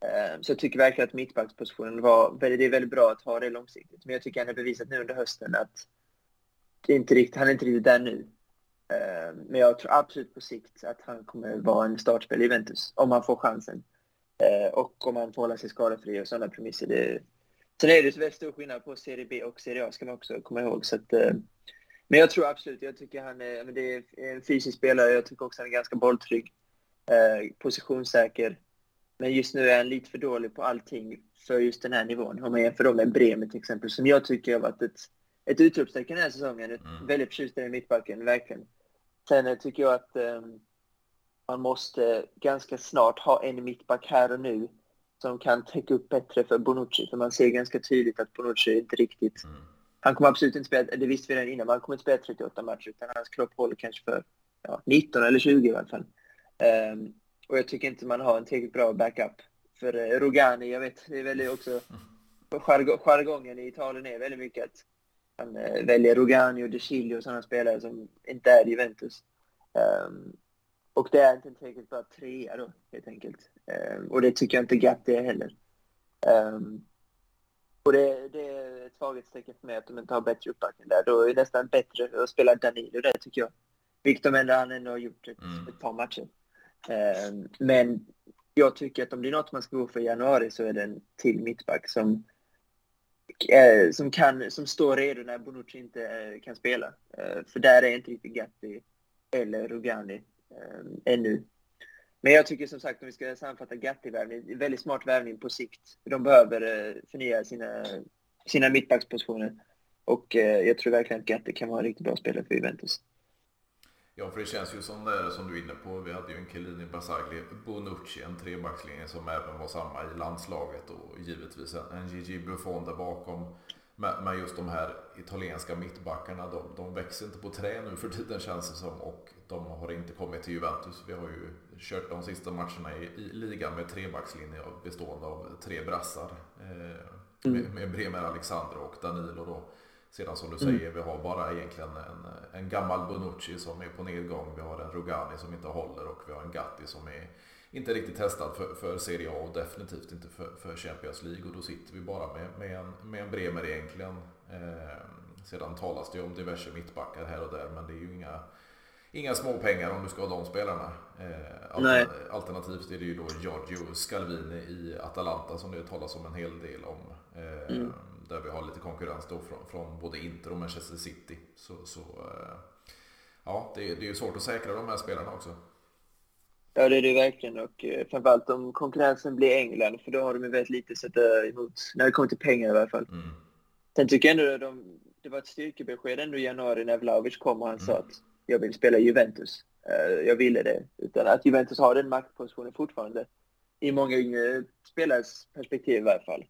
Speaker 2: Eh, så jag tycker verkligen att mittbackspositionen var, det är väldigt bra att ha det långsiktigt. Men jag tycker han har bevisat nu under hösten att det är inte riktigt, han är inte riktigt där nu. Eh, men jag tror absolut på sikt att han kommer vara en startspelare i Juventus, om han får chansen. Eh, och om han får hålla sig skadefri och sådana premisser. Det... Sen är det så väldigt stor skillnad på Serie B och Serie A, ska man också komma ihåg. Så att, eh, men jag tror absolut, jag tycker han är, men det är en fysisk spelare, jag tycker också han är ganska bolltrygg, positionssäker. Men just nu är han lite för dålig på allting för just den här nivån. Om man jämför med Bremen till exempel, som jag tycker har varit ett ett utropstecken den här säsongen. Mm. Väldigt förtjust i mittbacken, verkligen. Sen tycker jag att um, man måste ganska snart ha en mittback här och nu som kan täcka upp bättre för Bonucci. För man ser ganska tydligt att Bonucci inte riktigt... Mm. Han kommer absolut inte spela, det visste vi redan innan, han kommer inte spela 38 matcher utan hans kropp håller kanske för ja, 19 eller 20 i alla fall. Um, och jag tycker inte man har en tillräckligt bra backup. För uh, Rogani, jag vet, det är väldigt också... Mm. Jargongen i Italien är väldigt mycket att han eh, väljer Rogani och De Chilio och sådana spelare som inte är Juventus. Um, och det är inte en tillräckligt bra trea då, helt enkelt. Um, och det tycker jag inte Gatti är heller. Um, och det, det, är ett svaghetstecken för mig att de inte har bättre uppbackning där. Då är det nästan bättre att spela Danilo där, tycker jag. Vilket de ändå, han ändå har gjort ett, mm. ett par matcher. men jag tycker att om det är något man ska gå för i januari så är det en till mittback som eh, som, kan, som står redo när Bonucci inte eh, kan spela. Eh, för där är inte riktigt Gatti eller Rugani eh, ännu. Men jag tycker som sagt, om vi ska sammanfatta Gatti-värvning, väldigt smart värvning på sikt. De behöver eh, förnya sina, sina mittbackspositioner. Och eh, jag tror verkligen att Gatti kan vara en riktigt bra spelare för Juventus.
Speaker 1: Ja, för det känns ju som det är som du är inne på. Vi hade ju en Chiellini, Basagli, Bonucci, en trebackslinje som även var samma i landslaget och givetvis en Gigi Buffon där bakom. Men just de här italienska mittbackarna, de, de växer inte på trä nu för tiden känns det som och de har inte kommit till Juventus. Vi har ju kört de sista matcherna i, i ligan med trebackslinje bestående av tre brassar. Eh, mm. med, med Bremer Alexander och Danilo då. Sedan som du mm. säger, mm. vi har bara egentligen en, en gammal Bonucci som är på nedgång. Vi har en Rugani som inte håller och vi har en Gatti som är inte riktigt testad för, för Serie A och definitivt inte för, för Champions League. Och då sitter vi bara med, med, en, med en Bremer egentligen. Eh, sedan talas det ju om diverse mittbackar här och där men det är ju inga, inga små pengar om du ska ha de spelarna. Eh, altern, alternativt är det ju då Giorgio Scalvini i Atalanta som det talas om en hel del om. Eh, mm där vi har lite konkurrens då från, från både Inter och Manchester City. Så, så eh, ja, det, det är ju svårt att säkra de här spelarna också.
Speaker 2: Ja, det är det verkligen. Och eh, framförallt om konkurrensen blir England, för då har de ju väldigt lite att sätta emot, när det kommer till pengar i alla fall. Mm. Sen tycker jag ändå att de, det var ett styrkebesked ändå i januari när Vlahovic kom och han mm. sa att jag vill spela i Juventus. Uh, jag ville det. Utan att Juventus har den maktpositionen fortfarande. I många yngre spelares perspektiv i alla fall.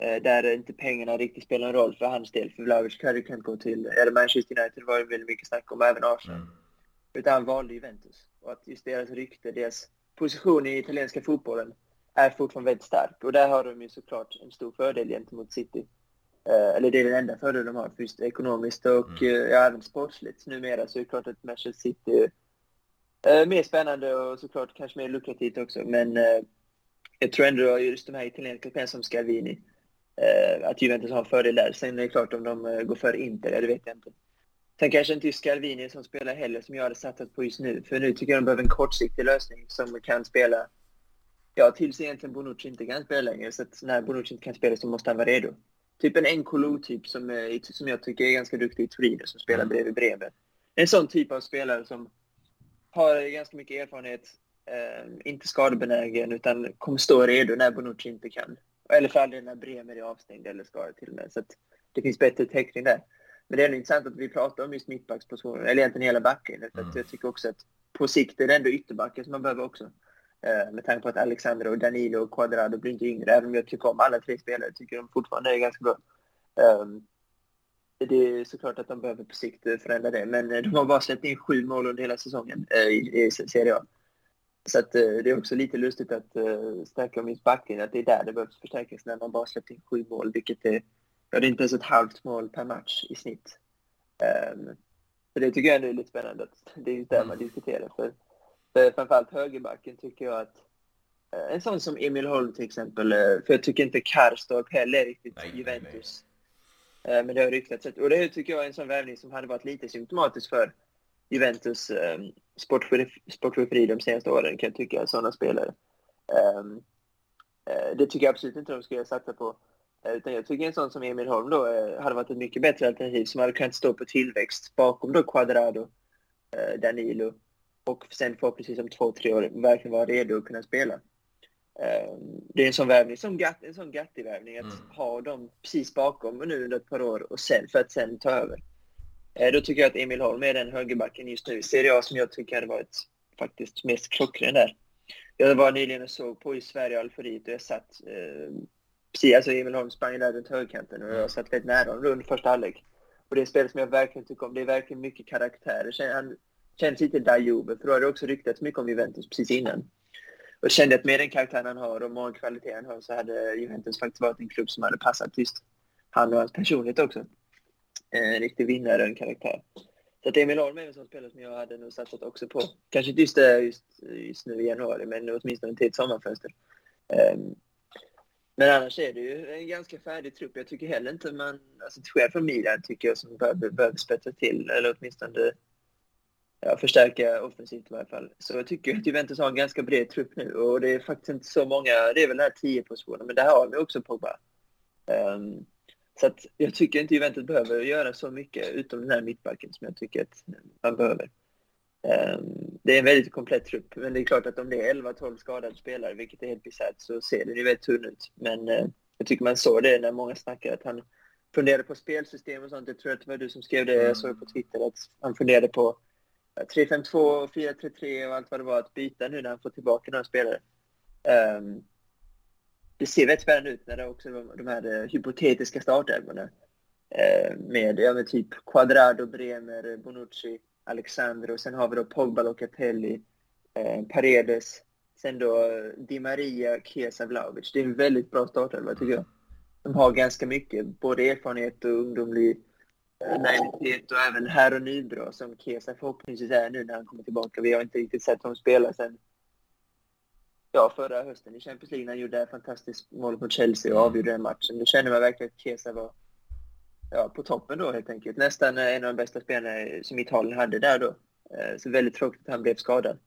Speaker 2: Eh, där inte pengarna riktigt spelar en roll för hans del. För Vlahovic hade kunnat gå till, eller Manchester United var det väldigt mycket snack om, även Arsenal. Mm. Utan han valde Juventus. Och att just deras rykte, deras position i italienska fotbollen är fortfarande väldigt stark. Och där har de ju såklart en stor fördel gentemot City. Eh, eller det är den enda fördel de har, just ekonomiskt och mm. eh, ja, även sportsligt. Numera så är det klart att Manchester City är eh, mer spännande och såklart kanske mer lukrativt också. Men jag tror ändå just de här italienska spelarna som Scalvini att Juventus har en fördel där. Sen är det klart om de eh, går före Inter, det vet jag inte. Sen kanske inte just Scalvini som spelar heller som jag hade satsat på just nu. För nu tycker jag de behöver en kortsiktig lösning som kan spela, ja tills egentligen Bonucci inte kan spela längre. Så att när Bonucci inte kan spela så måste han vara redo. Typ en Nkolo-typ som, som jag tycker är ganska duktig i Torino som spelar mm. bredvid Bremer. En sån typ av spelare som har ganska mycket erfarenhet, eh, inte skadebenägen utan kommer stå redo när Bonucci inte kan. Eller för all när Bremer är avstängd eller skadad till och med. Så det finns bättre täckning där. Men det är intressant att vi pratar om just mittbackspositionen, eller egentligen hela backlinjen. Mm. jag tycker också att på sikt är det ändå ytterbacken som man behöver också. Eh, med tanke på att Alexander och Danilo och Quadrado blir inte yngre. Även om jag tycker om alla tre spelare, tycker de fortfarande är ganska bra. Um, det är såklart att de behöver på sikt förändra det, men de har bara släppt in sju mål under hela säsongen eh, i, i Serie A. Så att, eh, det är också lite lustigt att uh, stärka mitt backlinje, att det är där det behövs förstärkas när man bara släppt in sju mål, vilket är, ja, det är inte ens ett halvt mål per match i snitt. Um, så det tycker jag ändå är lite spännande, att <laughs> det är just där man mm. diskuterar. För, för framförallt högerbacken tycker jag att uh, en sån som Emil Holm till exempel, uh, för jag tycker inte Karstorp heller är riktigt nej, Juventus. Nej, nej. men det har ryktats. Och det tycker jag är en sån värvning som hade varit lite symptomatisk för Juventus um, sportcheferi de senaste åren kan jag tycka, sådana spelare. Um, uh, det tycker jag absolut inte de ska satsa på. Uh, utan jag tycker en sån som Emil Holm då uh, hade varit ett mycket bättre alternativ som hade kunnat stå på tillväxt bakom då Quadrado, Danilo och sen förhoppningsvis om två, tre år verkligen vara redo att kunna spela. Um, det är en sån värvning, som Gatt, en sån Gatti-värvning, att mm. ha dem precis bakom nu under ett par år och sen, för att sen ta över. Eh, då tycker jag att Emil Holm är den högerbacken just nu i Serie A som jag tycker hade varit faktiskt mest klockren där. Jag var nyligen och såg på i Sverige och Algeriet och jag satt eh, precis, alltså Emil Holm sprang där runt högerkanten och jag satt väldigt nära honom under första halvlek. Och det är spel som jag verkligen tycker om. Det är verkligen mycket karaktär. Han känns lite Dajube, för då har det också ryktats mycket om Juventus precis innan. Och kände att med den karaktären han har och många kvaliteter han har så hade Juventus faktiskt varit en klubb som hade passat just han och hans personlighet också Eh, en riktig vinnare, och en karaktär. Så att Emil Holm är en sån spelare som jag hade nog satsat också på. Kanske inte just, eh, just, just nu i januari, men åtminstone till ett sommarfönster. Um, men annars är det ju en ganska färdig trupp. Jag tycker heller inte man, alltså till skillnad från Milan tycker jag som behöver, behöver spetsa till, eller åtminstone ja, förstärka offensivt i varje fall. Så jag tycker att Juventus har en ganska bred trupp nu och det är faktiskt inte så många, det är väl de här tio positionerna, men där har vi också Pogba. Um, ehm, så att jag tycker inte Juventus behöver göra så mycket utom den här mittbacken som jag tycker att man behöver. Um, det är en väldigt komplett trupp, men det är klart att om det är 11-12 skadade spelare, vilket är helt bisarrt, så ser det ju väldigt tunn ut. Men uh, jag tycker man såg det när många snackade att han funderade på spelsystem och sånt. Jag tror att det var du som skrev det, jag såg på Twitter, att han funderade på 3-5-2, 4-3-3 och allt vad det var att byta nu när han får tillbaka några spelare. Um, det ser väldigt spännande ut när det också var de här eh, hypotetiska startelvorna. Uh, med, ja, med typ Quadrado, Bremer, Bonucci, Alexandro, sen har vi då Pogba, Locatelli, uh, Paredes, sen då Di Maria, Chiesa, Vlahovic. Det är en väldigt bra startelva tycker jag. De har ganska mycket, både erfarenhet och ungdomlig naivitet och även här och nu bra som Kesa förhoppningsvis är nu när han kommer tillbaka. Vi har inte riktigt sett honom spela sen ja, förra hösten i Champions League när han gjorde ett fantastiskt mål mot Chelsea och avgjorde den matchen. Nu känner man verkligen att Kesa var ja, på toppen då helt enkelt. Nästan en av de bästa spelarna som Italien hade där då. Eh, så väldigt tråkigt att han blev skadad.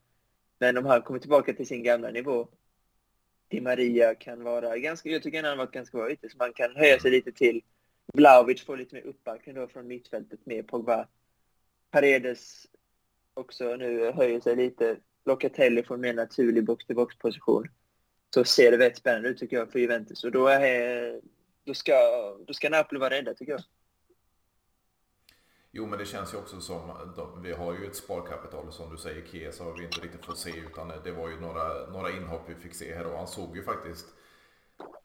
Speaker 2: Men om han kommer tillbaka till sin gamla nivå Di Maria kan vara ganska, jag tycker han har varit ganska bra ute, så man kan höja sig lite till Vlahovic får lite mer uppbackning då från mittfältet med Pogba. Paredes också nu höjer sig lite. Locatelli får en mer naturlig box-till-box-position. Så ser det väldigt spännande ut tycker jag för Juventus. Och då, är, då, ska, då ska Napoli vara rädda tycker jag.
Speaker 1: Jo, men det känns ju också som, vi har ju ett sparkapital som du säger, Chiesa har vi inte riktigt fått se utan det var ju några, några inhopp vi fick se här och han såg ju faktiskt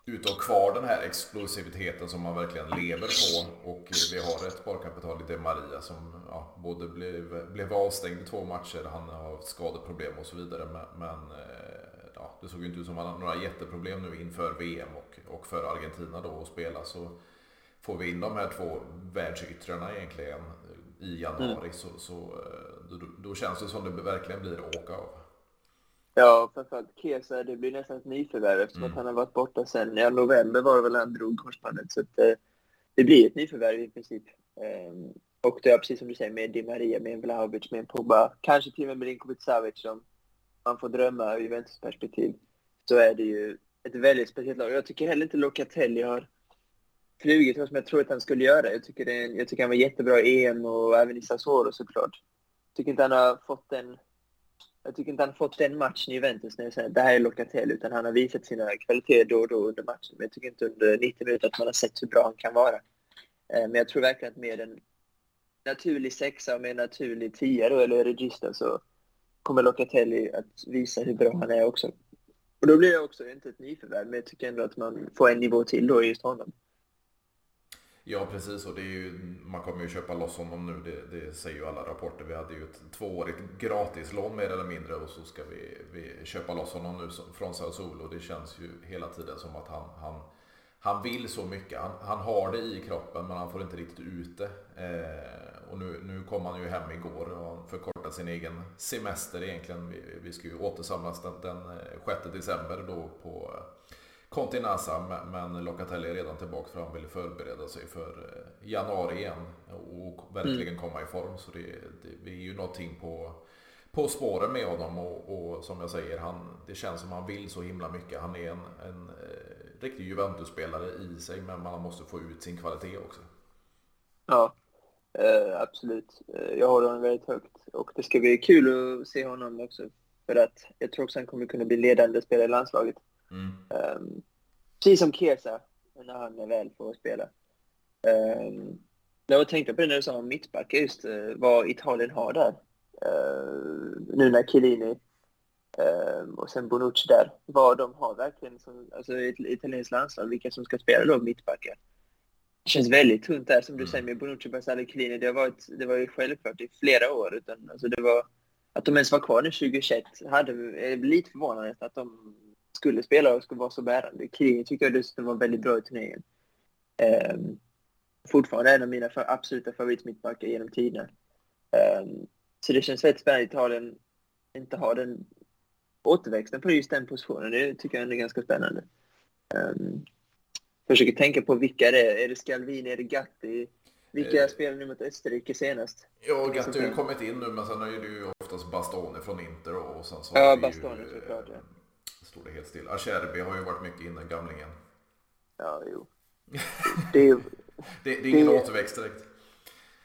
Speaker 1: ut att ha kvar den här explosiviteten som man verkligen lever på. Och vi har ett sparkapital i De Maria som ja, både blev, blev avstängd i två matcher, han har skadeproblem och så vidare. Men, eh, ja, det såg inte ut som han hade några jätteproblem nu inför VM och, och för Argentina då att spela. Så får vi in de här två världsyttrarna egentligen i januari mm. så, så eh, då, då, känns det som det verkligen blir åka av.
Speaker 2: Ja, framförallt Kesa, det blir nästan ett nyförvärv eftersom mm. att han har varit borta sen ja, november var det väl han drog korsbandet. Så att, eh, det blir ett nyförvärv i princip. Um, och det är precis som du säger med Di Maria, med en Vlahovic, med en Pogba, kanske till och med med Linkovic Savic som man får drömma ur Juventus perspektiv. Så är det ju ett väldigt speciellt lag. Jag tycker heller inte Locatelli har flugit som jag tror att han skulle göra. Jag tycker, det, jag tycker han var jättebra i EM och även i Sassuolo såklart. Jag tycker inte han har fått den jag tycker inte han har fått den matchen i Juventus när jag säger att det här är Locatelli, utan han har visat sina kvaliteter då och då under matchen. Men jag tycker inte under 90 minuter att man har sett hur bra han kan vara. Eh, men jag tror verkligen att med en naturlig sexa och med en naturlig tia då, eller regista, så kommer Locatelli att visa hur bra han är också. Och då blir jag också inte ett nyförvärv, men jag tycker ändå att man får en nivå till då i just honom.
Speaker 1: Ja precis och det är ju, man kommer ju köpa loss honom nu, det, det säger ju alla rapporter. Vi hade ju ett tvåårigt gratislån mer eller mindre och så ska vi, vi köpa loss honom nu från Sassuolo och det känns ju hela tiden som att han, han, han vill så mycket. Han, han har det i kroppen men han får inte riktigt ut det. Eh, och nu, nu kom han ju hem igår och han förkortat sin egen semester egentligen. Vi, vi ska ju återsamlas den, den eh, 6 december då på Continasa, men Locatelli är redan tillbaka för han vill förbereda sig för eh, januari igen och verkligen mm. komma i form. Så det, det, det är ju någonting på, på spåren med honom och, och, som jag säger, han, det känns som han vill så himla mycket. Han är en, en eh, riktig Juventus-spelare i sig, men man måste få ut sin kvalitet också.
Speaker 2: Ja, eh, absolut. Jag håller honom väldigt högt och det ska bli kul att se honom också. För att jag tror också han kommer kunna bli ledande spelare i landslaget. Mm. Um, precis som Kesa, när han väl får spela. Um, jag tänkte på det när du sa om mittbackar, just uh, vad Italien har där. Uh, nu när Chiellini uh, och sen Bonucci där. Vad de har verkligen som, alltså italienskt landslag, vilka som ska spela då mittbackar. Det känns väldigt tunt där som du mm. säger med Bonucci, Barzali, Chiellini. Det har, varit, det var ju självklart i flera år. Utan, alltså det var, att de ens var kvar nu 2021 hade, är lite förvånande att de skulle spela och skulle vara så bärande. Krigen tycker jag dessutom var väldigt bra i turneringen. Um, fortfarande en av mina för, absoluta favoritmittbackar genom tiderna. Um, så det känns väldigt spännande att Italien inte har den återväxten på just den positionen. Det tycker jag är ganska spännande. Um, försöker tänka på vilka det är. Är det Scalvini, är det Gatti? Vilka eh, spelar nu mot Österrike senast?
Speaker 1: Ja, Gatti har ju kommit in nu, men sen är det ju oftast Bastoni från Inter och sen så
Speaker 2: Ja, Bastoni såklart. Ja
Speaker 1: stod det helt still. Acerbi har ju varit mycket inne, gamlingen.
Speaker 2: Ja, jo. <laughs>
Speaker 1: Det är, det, det är ingen det... återväxt direkt.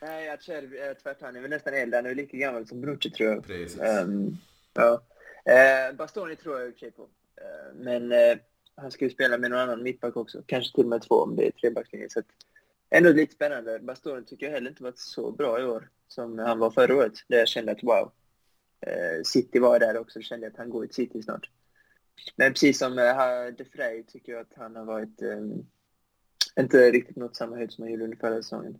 Speaker 2: Nej, Acerbi är tvärtom. Han är väl nästan äldre. Han är lika gammal som Brucci tror jag.
Speaker 1: Precis.
Speaker 2: Um, ja. Uh, Bastoni tror jag i och för sig på. Uh, men uh, han ska ju spela med någon annan mittback också. Kanske till och med två om det är trebackslinje. Så ändå lite spännande. Bastoni tycker jag heller inte varit så bra i år som han var förra året. Där jag kände att wow, eh, City var där också. Kände att han går i City snart. Men precis som eh, uh, De Frey tycker jag att han har varit um, inte riktigt nått samma höjd som han gjorde under förra säsongen.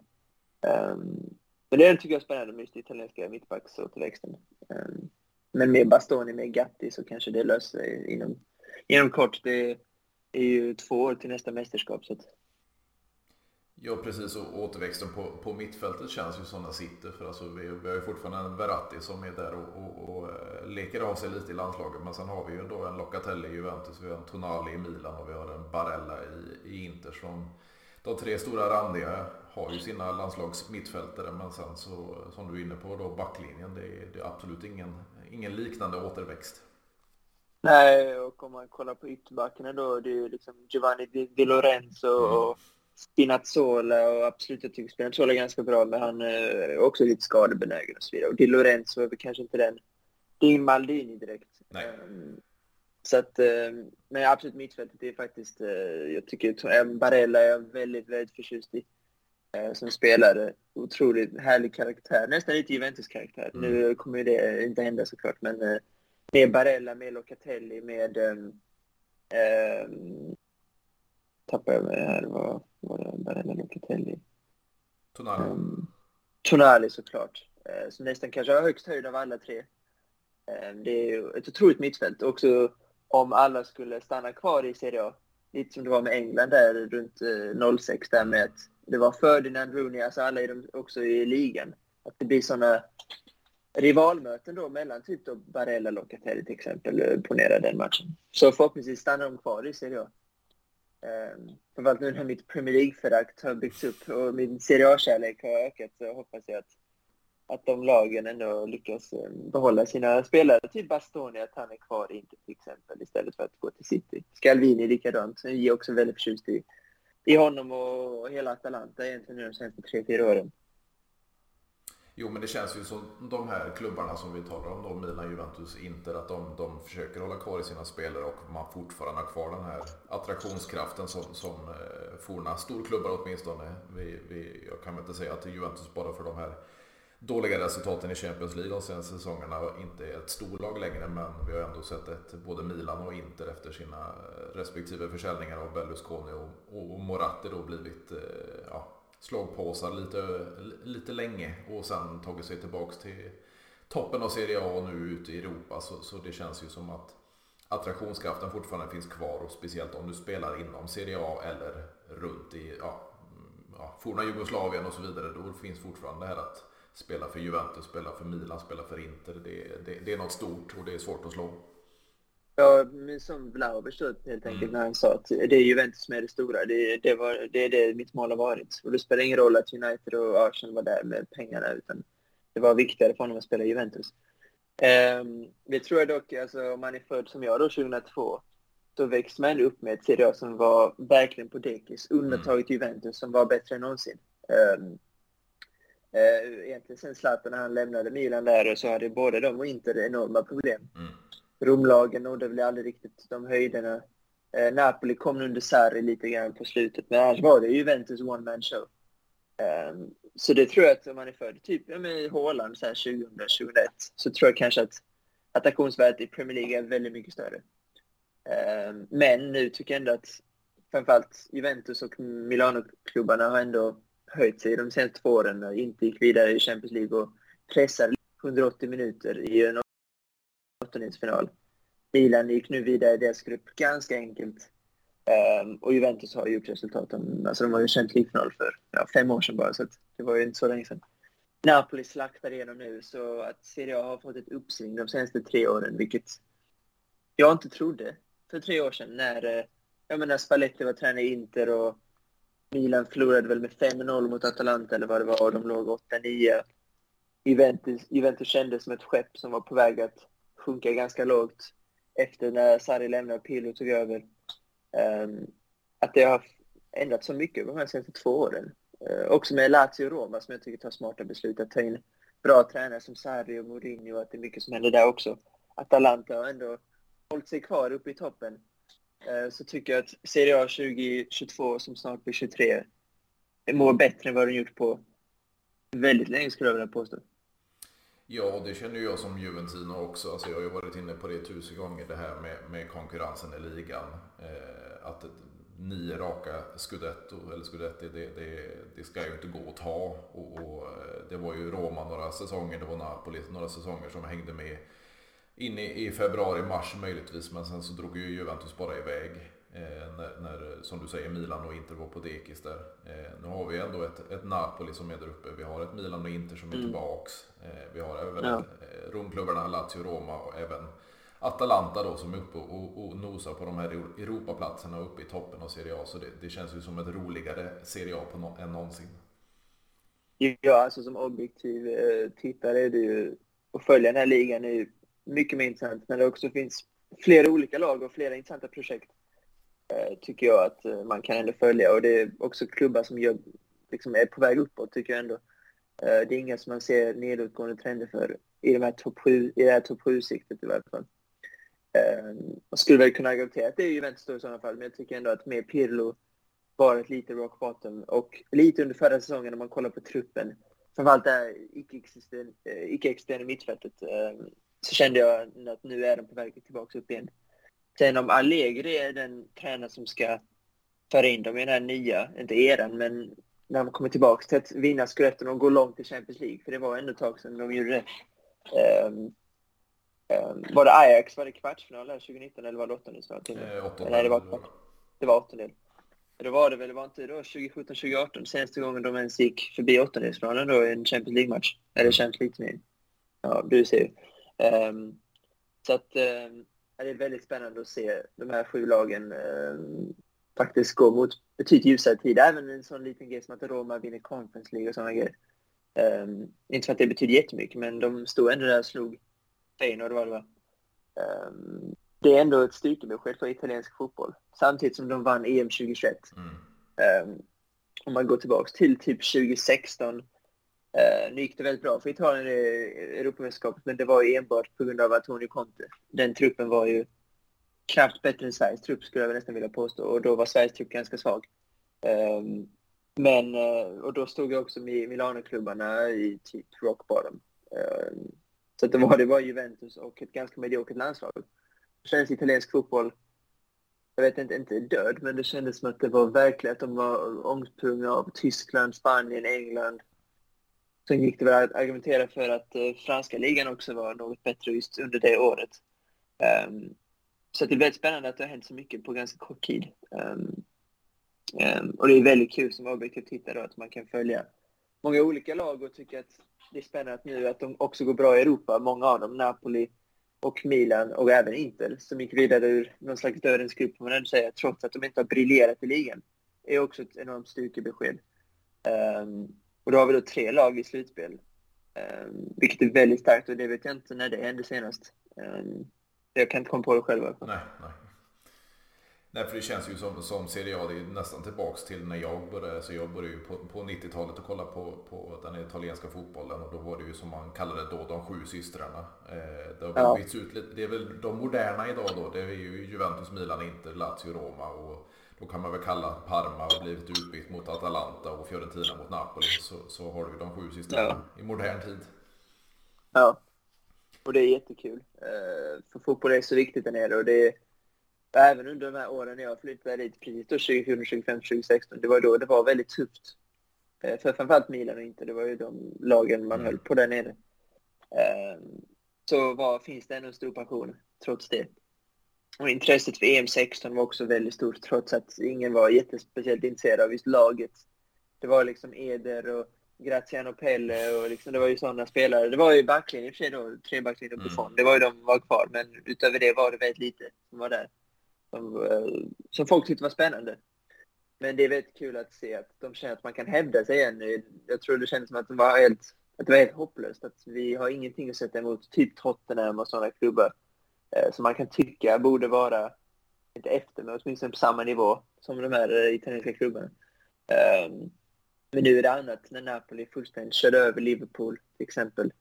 Speaker 2: Um, men det tycker jag är spännande med just italienska mittbacksåterväxten. Um, ehm, men med Bastoni, med Gatti så kanske det löser sig inom, inom kort. Det är ju två år till nästa mästerskap. Så att...
Speaker 1: Ja precis. Och återväxten på, på mittfältet känns ju som den sitter. För alltså vi, vi har ju fortfarande en Verratti som är där och, och, och uh, leker av sig lite i landslaget. Men sen har vi ju då en Locatelli i Juventus, vi har en Tonali i Milan och vi har en Barella i, i Inter som de tre stora randiga har ju sina landslagsmittfältare. Men sen så som du är inne på då backlinjen det är, det är absolut ingen, ingen liknande återväxt.
Speaker 2: Nej, och om man kollar på ytterbackarna då, det är ju liksom Giovanni Di, Di Lorenzo mm. och Spinazzola och absolut jag tycker Spinazzola är ganska bra men han är också lite skadebenägen och så vidare. Och Di Lorenzo är väl kanske inte den, det är ingen Maldini direkt. Um, så att, um, men absolut mittfältet är faktiskt, uh, jag tycker Barella är jag väldigt, väldigt förtjust i. Uh, som spelare, otroligt härlig karaktär, nästan lite Juventus-karaktär. Mm. Nu kommer ju det inte hända såklart men uh, med Barella, med Locatelli, med um, um, tappade jag mig här. Vad var det? Barella Locatelli?
Speaker 1: Tonali. Um,
Speaker 2: Tonali såklart. Uh, som nästan kanske har högst höjd av alla tre. Um, det är ju ett otroligt mittfält. Också om alla skulle stanna kvar i Serie A. Lite som det var med England där runt uh, 06 där med att det var Ferdinand Rooney, alltså alla är de också i ligan. Att det blir sådana rivalmöten då mellan typ då Barella och Locatelli till exempel, eh, ponera den matchen. Så förhoppningsvis stannar de kvar i Serie A. Eh, Framförallt nu när mitt Premier League-förakt har byggts upp och min Serie A-kärlek har ökat så hoppas jag att, att de lagen ändå lyckas eh, behålla sina spelare. Typ Bastoni, att han är kvar inte till exempel istället för att gå till City. Scalvini likadant. Så jag är också väldigt förtjust i, i honom och hela Atalanta egentligen nu de senaste tre, fyra åren.
Speaker 1: Jo, men det känns ju som de här klubbarna som vi talar om, då, Milan, Juventus, Inter, att de, de försöker hålla kvar i sina spelare och man fortfarande har kvar den här attraktionskraften som, som eh, forna storklubbar åtminstone. Vi, vi, jag kan väl inte säga att Juventus bara för de här dåliga resultaten i Champions League de senaste säsongerna inte är ett storlag längre, men vi har ändå sett att både Milan och Inter efter sina eh, respektive försäljningar av Berlusconi och, och Moratti då blivit eh, ja, slagpåsar lite, lite länge och sen tagit sig tillbaks till toppen av Serie A och nu ute i Europa. Så, så det känns ju som att attraktionskraften fortfarande finns kvar och speciellt om du spelar inom Serie A eller runt i ja, mm, ja, forna Jugoslavien och så vidare. Då finns fortfarande det här att spela för Juventus, spela för Milan, spela för Inter. Det, det, det är något stort och det är svårt att slå.
Speaker 2: Ja, som Vlahovic helt enkelt mm. när han sa att det är Juventus som är det stora. Det, det, var, det är det mitt mål har varit. Och det spelar ingen roll att United och Arsenal var där med pengarna utan det var viktigare för honom att spela Juventus. Um, det tror jag dock, alltså, om man är född som jag då 2002, så växte man upp med ett Serie som var verkligen på dekis. Undantaget mm. Juventus som var bättre än någonsin. Um, uh, egentligen sen Zlatan när han lämnade Milan där så hade både de och Inter enorma problem. Mm. Romlagen nådde väl aldrig riktigt de höjderna. Eh, Napoli kom under Sarri lite grann på slutet, men annars var det Juventus one man show. Um, så det tror jag att om man är född typ ja, i Haaland 2000-2001 så tror jag kanske att attraktionsvärdet i Premier League är väldigt mycket större. Um, men nu tycker jag ändå att framförallt Juventus och Milano-klubbarna har ändå höjt sig de senaste två åren och inte gick vidare i Champions League och pressade 180 minuter i en åttondelsfinal. Milan gick nu vidare i deras grupp ganska enkelt. Um, och Juventus har gjort resultat. Alltså de var ju känt League-final för ja, fem år sedan bara, så det var ju inte så länge sedan. Napoli slaktar igenom nu, så att Serie A har fått ett uppsving de senaste tre åren, vilket jag inte trodde för tre år sedan när, eh, jag menar, Spalletti var tränare i Inter och Milan förlorade väl med 5-0 mot Atalanta eller vad det var, och de låg 8-9. Juventus, Juventus kändes som ett skepp som var på väg att sjunka ganska lågt efter när Sarri lämnade och Pirlo tog över. Um, att det har ändrats så mycket de här senaste två åren. Uh, också med Lazio och Roma som jag tycker tar smarta beslut att ta in bra tränare som Sarri och Mourinho och att det är mycket som händer där också. Atalanta har ändå hållit sig kvar uppe i toppen. Uh, så tycker jag att Serie A 2022 som snart blir 23 mår bättre än vad den gjort på väldigt länge skulle jag vilja påstå.
Speaker 1: Ja, det känner jag som Juventino också. Alltså jag har ju varit inne på det tusen gånger, det här med, med konkurrensen i ligan. Eh, att nio raka scudetto, eller scudetti, det, det, det, ska ju inte gå att ta. Och, och, eh, det var ju Roma några säsonger, det var Napoli några säsonger som hängde med in i, i februari, mars möjligtvis. Men sen så drog ju Juventus bara iväg. Eh, när, när, som du säger, Milan och Inter var på dekis där. Eh, nu har vi ändå ett, ett, Napoli som är där uppe. Vi har ett Milan och Inter som är mm. tillbaks. Eh, vi har även ja. Romklubbarna Lazio, Roma och även Atalanta då som är uppe och, och nosar på de här Europaplatserna uppe i toppen av Serie A. Så det, det känns ju som ett roligare Serie A på no, än någonsin.
Speaker 2: Ja, alltså som objektiv eh, tittare är det ju att följa den här ligan är ju mycket mer intressant när det också finns flera olika lag och flera intressanta projekt. Eh, tycker jag att eh, man kan ändå följa och det är också klubbar som gör, liksom är på väg uppåt tycker jag ändå. Eh, det är inga som man ser nedåtgående trender för i, de här top 7, i det här topp 7-siktet i varje fall. Man skulle väl kunna argumentera att det är Juventus då i sådana fall, men jag tycker ändå att med Pirlo var ett lite rock bottom och lite under förra säsongen om man kollar på truppen, framförallt det här icke-externa mittfältet, så kände jag att nu är de på väg tillbaka upp igen. Sen om Allegri är den tränare som ska föra in dem i den här nya, inte eran, men när de kommer tillbaka till att vinna skuretten och gå långt i Champions League, för det var ändå ett tag sedan de gjorde det. Um, um, var det Ajax, var det kvartsfinal 2019 eller var det åttondelsfinal?
Speaker 1: Eh,
Speaker 2: Nej, det var, kvart. det var åttondel. Då var det väl, det var inte då 2017-2018 senaste gången de ens gick förbi åttondelsfinalen då i en Champions League-match? Eller Champions League-turnering? Ja, du ser ju. Um, så att um, det är väldigt spännande att se de här sju lagen um, faktiskt gå mot betydligt ljusare tid. Även en sån liten grej som att Roma vinner Conference League och sådana grejer. Um, inte för att det betyder jättemycket, men de stod ändå där och slog Feyenoord var det va? Um, det är ändå ett styrkebesked för italiensk fotboll. Samtidigt som de vann EM 2021. Mm. Um, om man går tillbaka till typ 2016 Uh, nu gick det väldigt bra för Italien i Europamästerskapet, men det var ju enbart på grund av Antonio Conte. Den truppen var ju knappt bättre än Sveriges trupp, skulle jag nästan vilja påstå. Och då var Sveriges trupp ganska svag. Um, men, uh, och då stod jag också med Milano-klubbarna i typ rock bottom. Um, så det var det var Juventus och ett ganska mediokert landslag. Det kändes italiensk fotboll, jag vet inte, inte död, men det kändes som att det var verkligen att de var omsprungna av Tyskland, Spanien, England, Sen gick det väl att argumentera för att eh, franska ligan också var något bättre just under det året. Um, så det är väldigt spännande att det har hänt så mycket på ganska kort tid. Um, um, och det är väldigt kul som objektiv tittare att man kan följa många olika lag och tycka att det är spännande att nu att de också går bra i Europa. Många av dem, Napoli och Milan och även Inter, som gick vidare ur någon slags dödens grupp, får man ändå säga, trots att de inte har briljerat i ligan. är också ett enormt styrkebesked. Um, och då har vi då tre lag i slutspel. Um, vilket är väldigt starkt och det vet jag inte när det hände senast. Um, jag kan inte komma på det själv.
Speaker 1: Nej, nej. Nej, för det känns ju som, som Serie A, det är nästan tillbaks till när jag började. Så jag började ju på, på 90-talet och kolla på, på den italienska fotbollen och då var det ju som man kallade det då de sju systrarna. Eh, det har ja. ut lite, det är väl de moderna idag då, det är ju Juventus, Milan, Inter, Lazio, Roma och då kan man väl kalla Parma och blivit utbytt mot Atalanta och Fiorentina mot Napoli. Så, så har du de sju sista ja. i modern tid.
Speaker 2: Ja, och det är jättekul. Eh, för fotboll är så viktigt där nere och det är även under de här åren när jag flyttade dit, precis då 2014, 2015, 2016, det var då det var väldigt tufft. Eh, för framförallt Milan och inte, det var ju de lagen man mm. höll på där nere. Eh, så var, finns det ändå en stor passion trots det. Och intresset för EM16 var också väldigt stort trots att ingen var jättespeciellt intresserad av just laget. Det var liksom Eder och Graziano Pelle och liksom, det var ju sådana spelare. Det var ju backlinjen i och för sig då, trebacklinjen och Buffon. Mm. Det var ju de som var kvar, men utöver det var det väldigt lite som var där. Som, eh, som folk tyckte var spännande. Men det är väldigt kul att se att de känner att man kan hävda sig igen. Jag tror det kändes som att, de var helt, att det var helt hopplöst. Att vi har ingenting att sätta emot typ Tottenham och sådana klubbar Eh, som man kan tycka borde vara, inte efter, men åtminstone på samma nivå som de här eh, italienska klubbarna. Ehm, men nu är det annat när Napoli fullständigt körde över Liverpool till exempel.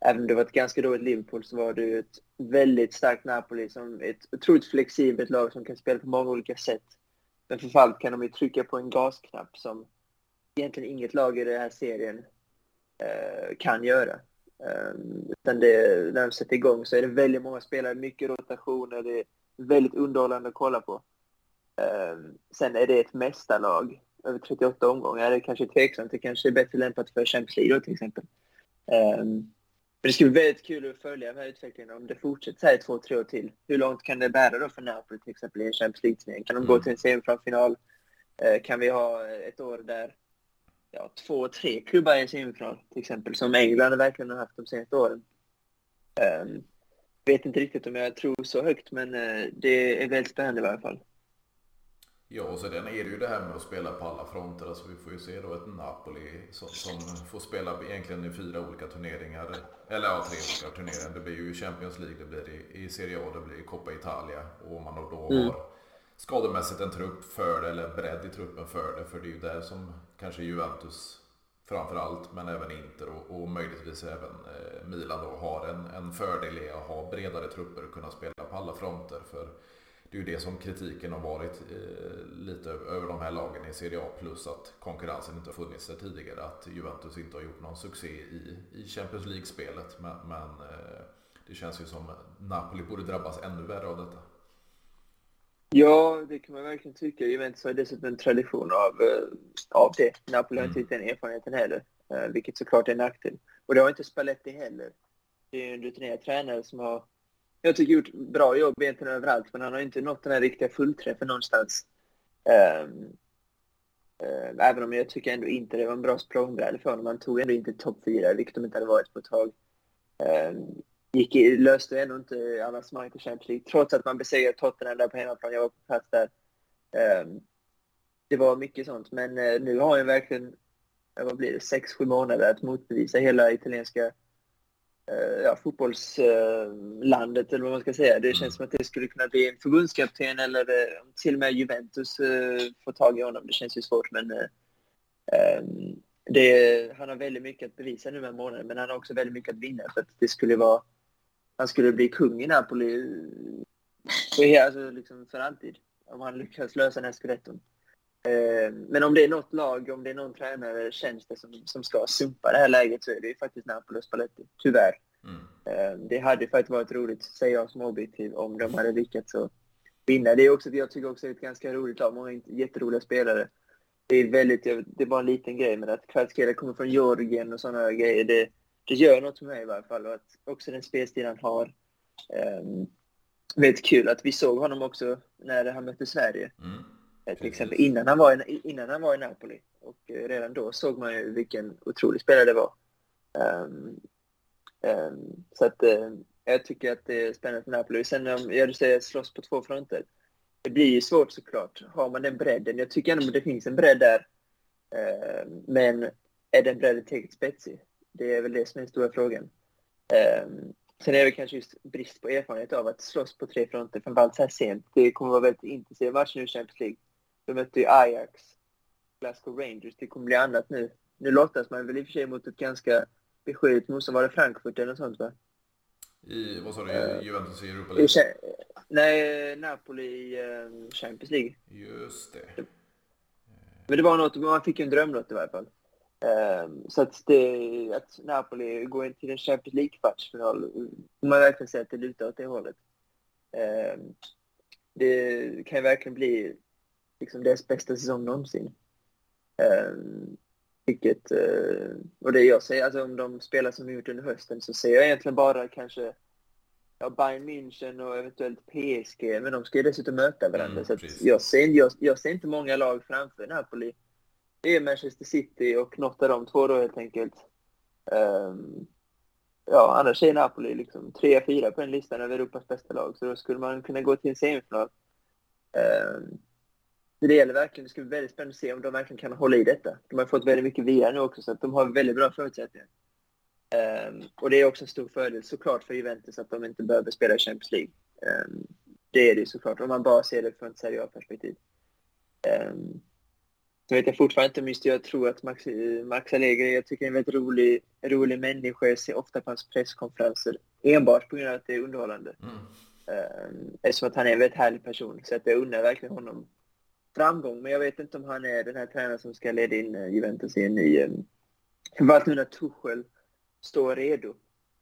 Speaker 2: Även om det var ett ganska dåligt Liverpool så var det ju ett väldigt starkt Napoli som ett otroligt flexibelt lag som kan spela på många olika sätt. Men framförallt kan de ju trycka på en gasknapp som egentligen inget lag i den här serien eh, kan göra. Ehm, utan det, när de sätter igång så är det väldigt många spelare, mycket rotationer, det är väldigt underhållande att kolla på. Ehm, sen är det ett mästarlag över 38 omgångar. Det är kanske tveksamt, det kanske är bättre lämpat för Champions League då till exempel. Ehm, men det skulle bli väldigt kul att följa den här utvecklingen om det fortsätter så här i två, tre år till. Hur långt kan det bära då för Napoli till exempel i en Champions League-turnering? Kan de mm. gå till en semifinal? Kan vi ha ett år där ja, två, tre klubbar i semifinal till exempel, som England verkligen har haft de senaste åren. Um, vet inte riktigt om jag tror så högt, men uh, det är väldigt spännande i varje fall.
Speaker 1: Ja, och sen är det ju det här med att spela på alla fronter. Alltså vi får ju se då ett Napoli som, som får spela egentligen i fyra olika turneringar. Eller ja, tre olika turneringar. Det blir ju Champions League, det blir i, i Serie A, det blir Coppa Italia. Och man då mm skademässigt en trupp för det, eller bredd i truppen för det. För det är ju där som kanske Juventus framför allt, men även Inter och, och möjligtvis även eh, Milan då har en, en fördel i att ha bredare trupper och kunna spela på alla fronter. För det är ju det som kritiken har varit eh, lite över de här lagen i Serie A plus att konkurrensen inte har funnits där tidigare. Att Juventus inte har gjort någon succé i, i Champions League-spelet. Men, men eh, det känns ju som Napoli borde drabbas ännu värre av detta.
Speaker 2: Ja, det kan man verkligen tycka. Juventus har dessutom en tradition av, eh, av det. Napoli har inte mm. den erfarenheten heller, eh, vilket såklart är en nackdel. Och det har inte Spalletti heller. Det är en rutinerad tränare som har, jag tycker, gjort bra jobb egentligen överallt, men han har inte nått den här riktiga fullträffen någonstans. Um, uh, även om jag tycker ändå inte det var en bra språngbräda för honom. Han tog ändå inte topp fyra, vilket de inte hade varit på ett tag. Um, gick löste ändå inte avancemang till Champions League, trots att man besegrade Tottenham där på hemmaplan. Jag var på plats där. Um, det var mycket sånt, men uh, nu har han verkligen, vad blir det, sex, sju månader att motbevisa hela italienska uh, ja, fotbollslandet, uh, eller vad man ska säga. Det känns mm. som att det skulle kunna bli en förbundskapten eller till och med Juventus får tag i honom. Det känns ju svårt, men um, det, han har väldigt mycket att bevisa nu med månaden, men han har också väldigt mycket att vinna. För att det skulle vara han skulle bli kung i Napoli för, alltså, liksom för alltid. Om han lyckas lösa den här scudetton. Eh, men om det är något lag, om det är någon tränare, känns det som, som ska sumpa det här läget så är det ju faktiskt Napoli och Spalletti, tyvärr. Mm. Eh, det hade faktiskt varit roligt, säger jag som objektiv, om de hade lyckats vinna. Det är också, jag tycker också det är ett ganska roligt lag, många jätteroliga spelare. Det är väldigt, det var en liten grej, men att Kvaratskhelia kommer från Georgien och sådana grejer, det, det gör något för mig i varje fall. Och att också den spelstil han har. Um, väldigt kul att vi såg honom också när han mötte Sverige. Mm. Eh, till exempel innan han, var i, innan han var i Napoli. Och eh, redan då såg man ju vilken otrolig spelare det var. Um, um, så att uh, jag tycker att det är spännande för Napoli. Sen om jag säger slåss på två fronter. Det blir ju svårt såklart. Har man den bredden. Jag tycker ändå att det finns en bredd där. Men är den bredden tillräckligt spetsig? Det är väl det som är den stora frågan. Um, sen är det kanske just brist på erfarenhet av att slåss på tre fronter, framförallt så här sent. Det kommer vara väldigt intensiva matcher nu i Champions League. De mötte ju Ajax, Glasgow Rangers. Det kommer bli annat nu. Nu lottas man väl i och för sig mot ett ganska beskedligt motstånd. Var det Frankfurt eller något sånt va?
Speaker 1: I, vad sa du, uh, Juventus i Europa League?
Speaker 2: I, nej, Napoli i uh, Champions League.
Speaker 1: Just det.
Speaker 2: Men det var något, man fick ju en drömlott i varje fall. Um, så att, det, att Napoli går in till en Champions League-kvartsfinal, man verkligen säga att det lutar åt det hållet. Um, det kan verkligen bli liksom deras bästa säsong någonsin. Um, vilket, uh, och det jag säger, alltså om de spelar som de gjort under hösten så ser jag egentligen bara kanske ja, Bayern München och eventuellt PSG, men de ska ju dessutom möta varandra. Mm, så jag, ser, jag, jag ser inte många lag framför Napoli det är Manchester City och något av de två då helt enkelt. Um, ja, annars är Napoli liksom 3-4 på den listan över Europas bästa lag, så då skulle man kunna gå till en semifinal. Um, det gäller verkligen, det ska bli väldigt spännande att se om de verkligen kan hålla i detta. De har fått väldigt mycket vila nu också, så att de har väldigt bra förutsättningar. Um, och det är också en stor fördel såklart för Juventus att de inte behöver spela i Champions League. Um, det är det såklart, om man bara ser det från ett seriöst perspektiv. Um, så vet jag fortfarande inte, men jag tror att Max, Max Allegri, jag tycker är en väldigt rolig, rolig människa. Jag ser ofta på hans presskonferenser enbart på grund av att det är underhållande. Mm. Um, eftersom att han är en väldigt härlig person. Så att jag undrar verkligen honom framgång, men jag vet inte om han är den här tränaren som ska leda in eh, Juventus i en ny... Framförallt nu när Tuchel står redo.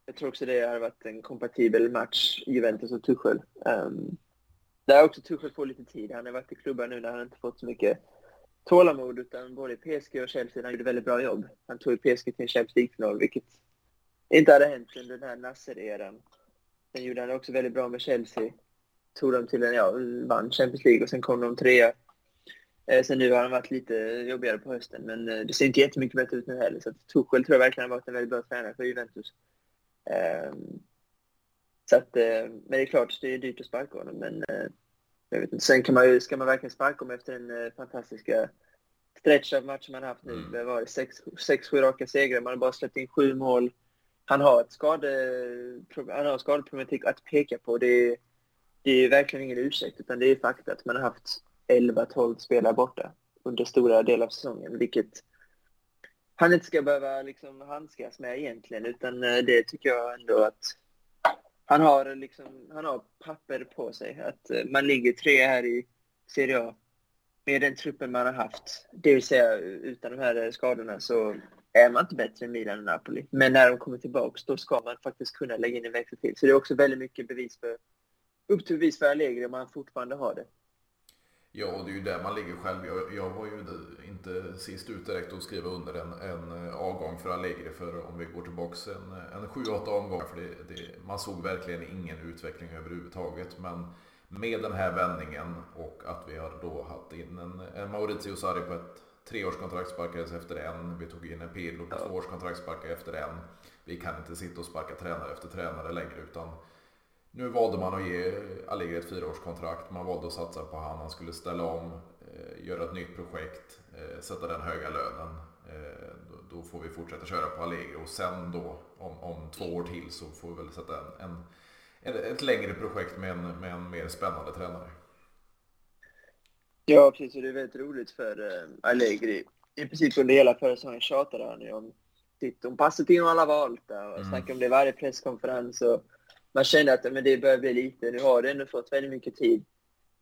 Speaker 2: Jag tror också det har varit en kompatibel match, Juventus och Tuchel. Um, där också Tuchel får lite tid. Han har varit i klubbar nu när han inte fått så mycket tålamod, utan både PSG och Chelsea, han gjorde väldigt bra jobb. Han tog PSG till en Champions League-final, vilket inte hade hänt under den här Nasser-eran. Sen gjorde han också väldigt bra med Chelsea. Tog dem till en, ja, vann Champions League och sen kom de trea. Eh, sen nu har han varit lite jobbigare på hösten, men eh, det ser inte jättemycket bättre ut nu heller. Så Tuchel tror jag verkligen har varit en väldigt bra tränare för Juventus. Eh, så att, eh, men det är klart, det är dyrt att sparka honom, men eh, jag vet inte. Sen kan man ju, ska man verkligen sparka honom efter den eh, fantastiska stretch av matcher man haft nu. Mm. Det var sex, sex, sju raka segrar, man har bara släppt in sju mål han har ett skade, han har skadeproblematik att peka på. Det är, det är verkligen ingen ursäkt, utan det är fakta att man har haft 11-12 spelare borta under stora delar av säsongen, vilket han inte ska behöva liksom handskas med egentligen, utan eh, det tycker jag ändå att han har, liksom, han har papper på sig. Att eh, man ligger tre här i Serie A med den truppen man har haft, det vill säga utan de här eh, skadorna, så är man inte bättre än Milan och Napoli. Men när de kommer tillbaka då ska man faktiskt kunna lägga in en växel till. Så det är också väldigt mycket bevis för, upp till bevis för Allegri om han fortfarande har det.
Speaker 1: Ja, och det är ju där man ligger själv. Jag, jag var ju inte sist ut direkt att skriva under en, en eh, avgång för Allegri för om vi går tillbaks en, en 7-8 omgångar. För det, det, man såg verkligen ingen utveckling överhuvudtaget. Men med den här vändningen och att vi har då haft in en, en Maurizio Sarri på ett treårskontrakt sparkades efter en. Vi tog in en Pirlo på ja. tvåårskontrakt sparkade efter en. Vi kan inte sitta och sparka tränare efter tränare längre utan nu valde man att ge Allegri ett fyraårskontrakt. Man valde att satsa på han. Han skulle ställa om, eh, göra ett nytt projekt, eh, sätta den höga lönen. Eh, då, då, får vi fortsätta köra på Allegri och sen då om, om två år till så får vi väl sätta en, en, ett längre projekt med en, med en mer spännande tränare.
Speaker 2: Ja, precis. Och det är väldigt roligt för uh, Allegri. I princip under hela förra säsongen tjatade han ju om sitt om Passetino alla Volta och mm. snackade om det varje presskonferens. Och man kände att men det börjar bli lite. Nu har du ändå fått väldigt mycket tid.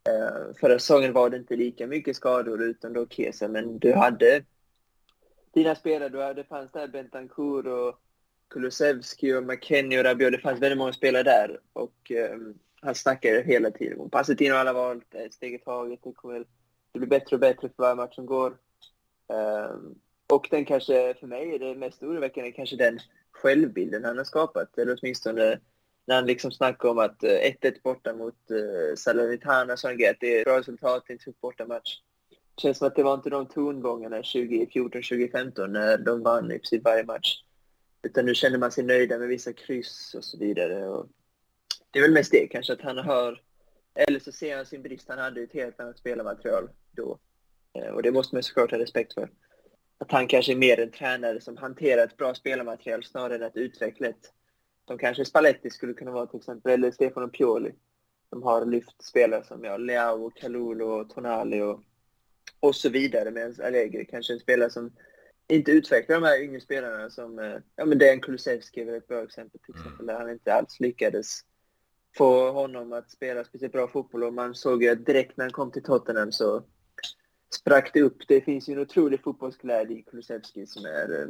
Speaker 2: Eh, förra säsongen var det inte lika mycket skador utan då Kesa, men du hade dina spelare. Du hade, det fanns där Bentancourt och Kulusevski och McKennie och Rabiot. Det fanns väldigt många spelare där. Och um, han snackade hela tiden om Passetino alla valt, ett steg i taget. Det kommer det blir bättre och bättre för varje match som går. Um, och den kanske, för mig, är det mest oroväckande kanske den självbilden han har skapat. Eller åtminstone när han liksom snackar om att eh, 1-1 uh, borta mot uh, Salernitana, så det är ett bra resultat i en tuff bortamatch. Det känns som att det var inte de tongångarna 2014-2015 när de vann i princip varje match. Utan nu känner man sig nöjda med vissa kryss och så vidare. Och det är väl mest det kanske, att han har... Eller så ser han sin brist. Han hade ett helt annat spelarmaterial då. Eh, och det måste man såklart ha respekt för. Att han kanske är mer en tränare som hanterar ett bra spelarmaterial snarare än att utveckla ett. Som kanske Spalletti skulle kunna vara till exempel, eller Stefano Pioli. De har lyft spelare som ja, Leao, Kalulu och Tonali och, och så vidare. Medan Allegri kanske är en spelare som inte utvecklar de här yngre spelarna som, eh, ja men Dejan Kulusevski är ett bra exempel till mm. exempel, där han inte alls lyckades få honom att spela speciellt bra fotboll och man såg ju att direkt när han kom till Tottenham så sprack det upp. Det finns ju en otrolig fotbollsglädje i Kulusevski som är...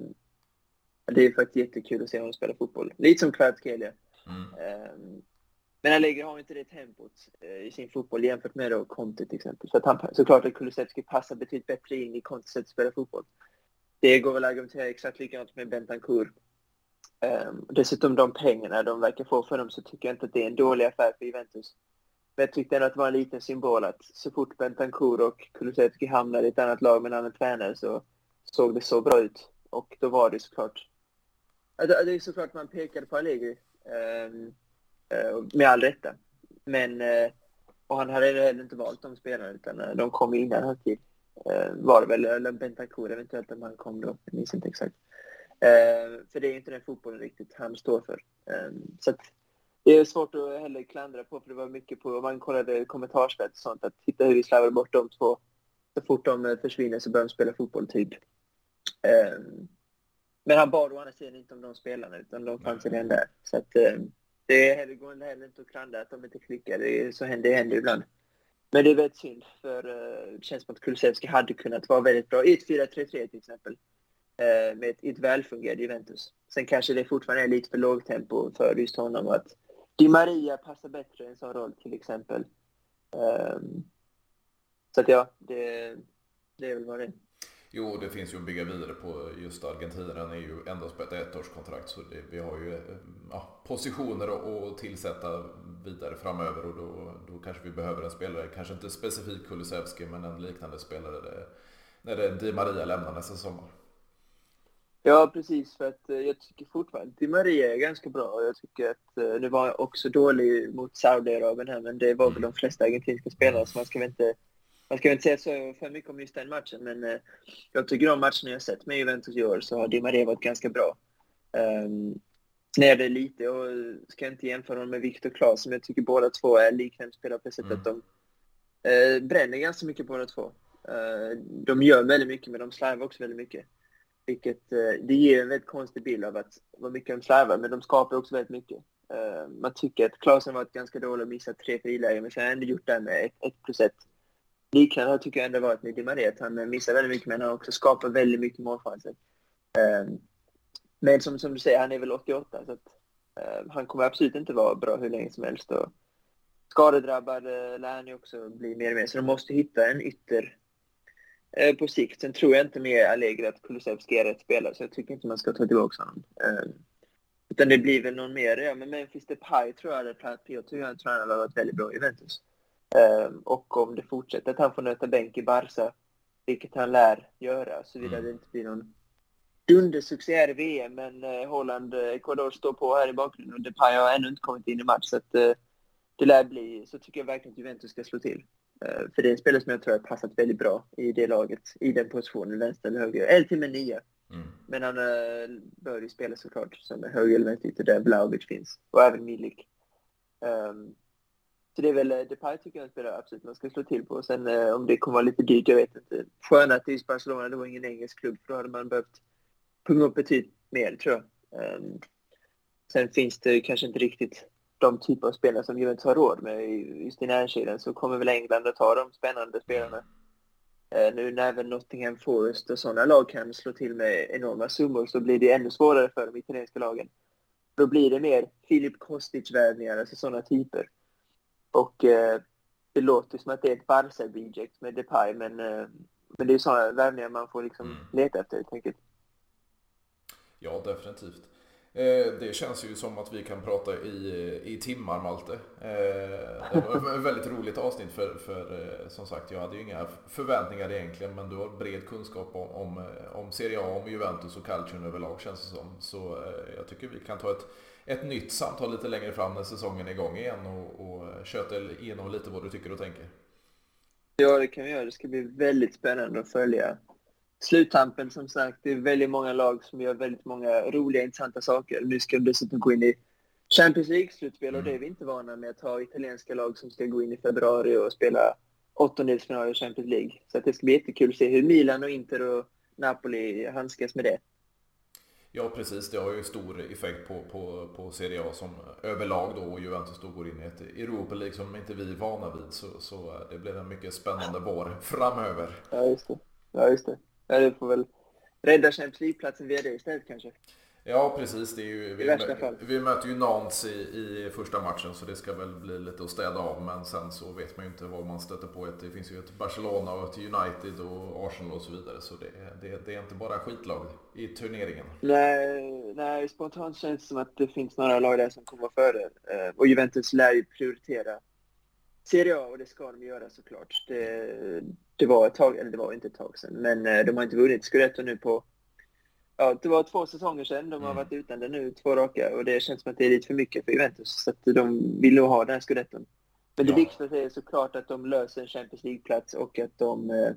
Speaker 2: Det är faktiskt jättekul att se honom spela fotboll. Lite som Kvaratskhelia. Mm. Um, men Allegri har inte det tempot uh, i sin fotboll jämfört med då Conte till exempel. Så att han, såklart att Kulusevski passar betydligt bättre in i Contes sätt att spela fotboll. Det går väl att argumentera exakt likadant med Bentancourt. Um, dessutom de pengarna de verkar få för dem så tycker jag inte att det är en dålig affär för Juventus. Men jag tyckte ändå att det var en liten symbol att så fort Bentancourt och Kulusevski hamnade i ett annat lag med en annan tränare så såg det så bra ut. Och då var det såklart... Det är såklart man pekade på Allegri. Ehm, eh, med all rätta. Men... Eh, och han hade heller inte valt de spelarna utan eh, de kom innan hans tid. Ehm, var det väl, eller Bentancur eventuellt om han kom då. Jag minns inte exakt. Eh, för det är inte den fotbollen riktigt han står för. Eh, så det är svårt att heller klandra på, för det var mycket på, om man kollade kommentarsfält och sånt, att titta hur vi slarvar bort de två. Så fort de försvinner så börjar de spela fotboll, typ. Ehm, men han bad å andra sidan inte om de spelarna, utan de fanns redan där. Så att, eh, det är heller, går heller inte att klandra att de inte klickar. Det, är, så händer, det händer ibland. Men det är väldigt synd, för eh, det känns som att Kulusevski hade kunnat vara väldigt bra i ett 4-3-3 till exempel. Uh, med ett, ett välfungerande Juventus. Sen kanske det fortfarande är lite för lågt tempo för just honom. Att Di Maria passar bättre i en sån roll till exempel. Ehm, så att ja, det, det är väl vad det är.
Speaker 1: Jo, det finns ju att bygga vidare på. Just argentinaren är ju endast på ett ettårskontrakt. Så det, vi har ju ja, positioner att tillsätta vidare framöver. Och då, då kanske vi behöver en spelare, kanske inte specifikt Kulusevski, men en liknande spelare det, när det Di Maria lämnar nästa sommar.
Speaker 2: Ja, precis. För att eh, jag tycker fortfarande Di Maria är ganska bra. Jag tycker att, eh, nu var jag också dålig mot Saudiarabien här, men det var väl de flesta argentinska spelare, så man ska väl inte man ska inte säga så för mycket om just den matchen, men eh, jag tycker de matcherna jag sett med Juventus i år så har Di Maria varit ganska bra. Um, är det lite, och ska inte jämföra dem med Viktor Claes, men jag tycker båda två är liknande spelare på det sättet att de uh, bränner ganska mycket båda två. Uh, de gör väldigt mycket, men de slarvar också väldigt mycket. Vilket, uh, det ger en väldigt konstig bild av att vad mycket de slarvar, men de skapar också väldigt mycket. Uh, man tycker att Klasen varit ganska dålig och missat tre frilägen, men sen har han ändå gjort det med ett, ett plus ett liknande tycker jag ändå varit med Di Maria, att han eh, missar väldigt mycket men han också skapar väldigt mycket målchanser. Ehm, men som, som du säger, han är väl 88 så att ehm, han kommer absolut inte vara bra hur länge som helst. Och skadedrabbad eh, lär han ju också bli mer och mer, så de måste hitta en ytter eh, på sikt. Sen tror jag inte med Allegri att Kulusevski är rätt spelare, så jag tycker inte man ska ta tillbaka honom. Ehm, utan det blir väl någon mer, ja men Memphis Depay tror jag hade jag tror han hade varit väldigt bra i Juventus. Ehm, och om det fortsätter att han får nöta bänk i Barca, vilket han lär göra, såvida mm. det inte blir någon dundersuccé här i VM. Men eh, Holland, eh, Ecuador står på här i bakgrunden och Depay har ännu inte kommit in i match. Så att, eh, det lär bli, så tycker jag verkligen att Juventus ska slå till. För det är en spelare som jag tror har passat väldigt bra i det laget, i den positionen, vänster eller höger, eller till och med nia. Mm. Men han bör ju spela såklart som höger eller vänster där Vlahovic finns, och även Milik. Um, så det är väl eh, Depay tycker jag spelar absolut man ska slå till på. Sen eh, om det kommer vara lite dyrt, jag vet inte. Skönt att det är Barcelona, det var ingen engelsk klubb, för då hade man behövt punga upp betydligt mer, tror jag. Um, sen finns det kanske inte riktigt de typer av spelare som Juventus har råd med just i närkedjan, så kommer väl England att ta de spännande spelarna. Uh, nu när även Nottingham Forest och sådana lag kan slå till med enorma summor så blir det ännu svårare för de italienska lagen. Då blir det mer Filip Kostic-värvningar, alltså sådana typer. Och eh, det låter som att det är ett Barca-reject med Depay, men, eh, men det är sådana värvningar man får liksom mm. leta efter helt enkelt.
Speaker 1: Ja, definitivt. Eh, det känns ju som att vi kan prata i, i timmar Malte. Eh, det var ett väldigt roligt avsnitt för, för eh, som sagt jag hade ju inga förväntningar egentligen men du har bred kunskap om, om, om Serie A, om Juventus och Calcium överlag känns det som. Så jag tycker vi kan ta ett ett nytt samtal lite längre fram när säsongen är igång igen och, och köta igenom lite vad du tycker och tänker.
Speaker 2: Ja, det kan vi göra. Det ska bli väldigt spännande att följa sluttampen som sagt. Det är väldigt många lag som gör väldigt många roliga, intressanta saker. Nu ska de dessutom gå in i Champions League-slutspel och mm. det är vi inte vana med att ha italienska lag som ska gå in i februari och spela åttondelsfinal i Champions League. Så det ska bli jättekul att se hur Milan och Inter och Napoli handskas med det.
Speaker 1: Ja precis, det har ju stor effekt på, på, på Serie A som överlag då och Juventus då går in i ett Europa League som inte vi är vana vid. Så, så eh, det blir en mycket spännande vår framöver.
Speaker 2: Ja just det. Ja just det. Ja, det får väl rädda Champions League-platsen via det istället kanske.
Speaker 1: Ja precis, det är ju, vi, vi möter ju Nantes i, i, första matchen så det ska väl bli lite att städa av. Men sen så vet man ju inte vad man stöter på. Det finns ju ett Barcelona och ett United och Arsenal och så vidare. Så det, det, det är inte bara skitlag i turneringen.
Speaker 2: Nej, nej, spontant känns det som att det finns några lag där som kommer före. Eh, och Juventus lär ju prioritera Serie A och det ska de göra såklart. Det, det var ett tag, eller det var inte ett tag sedan, men eh, de har inte vunnit Scudetto nu på ja, det var två säsonger sedan de har mm. varit utan det nu, två raka. Och det känns som att det är lite för mycket för Juventus. Så att de vill nog ha den här scudetton. Men det ja. viktigaste är såklart att de löser en Champions League-plats och att de eh,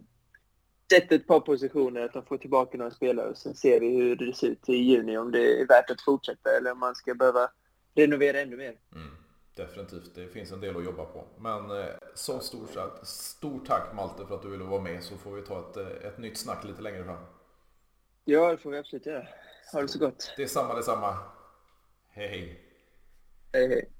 Speaker 2: sätter ett par positioner, att de får tillbaka några spelare. Och sen ser vi hur det ser ut i juni, om det är värt att fortsätta eller om man ska behöva renovera ännu mer.
Speaker 1: Mm. Definitivt, det finns en del att jobba på. Men eh, så stort, stort tack Malte för att du ville vara med så får vi ta ett, eh, ett nytt snack lite längre fram.
Speaker 2: Ja, det får vi absolut göra. Ha det så gott.
Speaker 1: Detsamma, detsamma. Hej, hej.
Speaker 2: Hej, hej.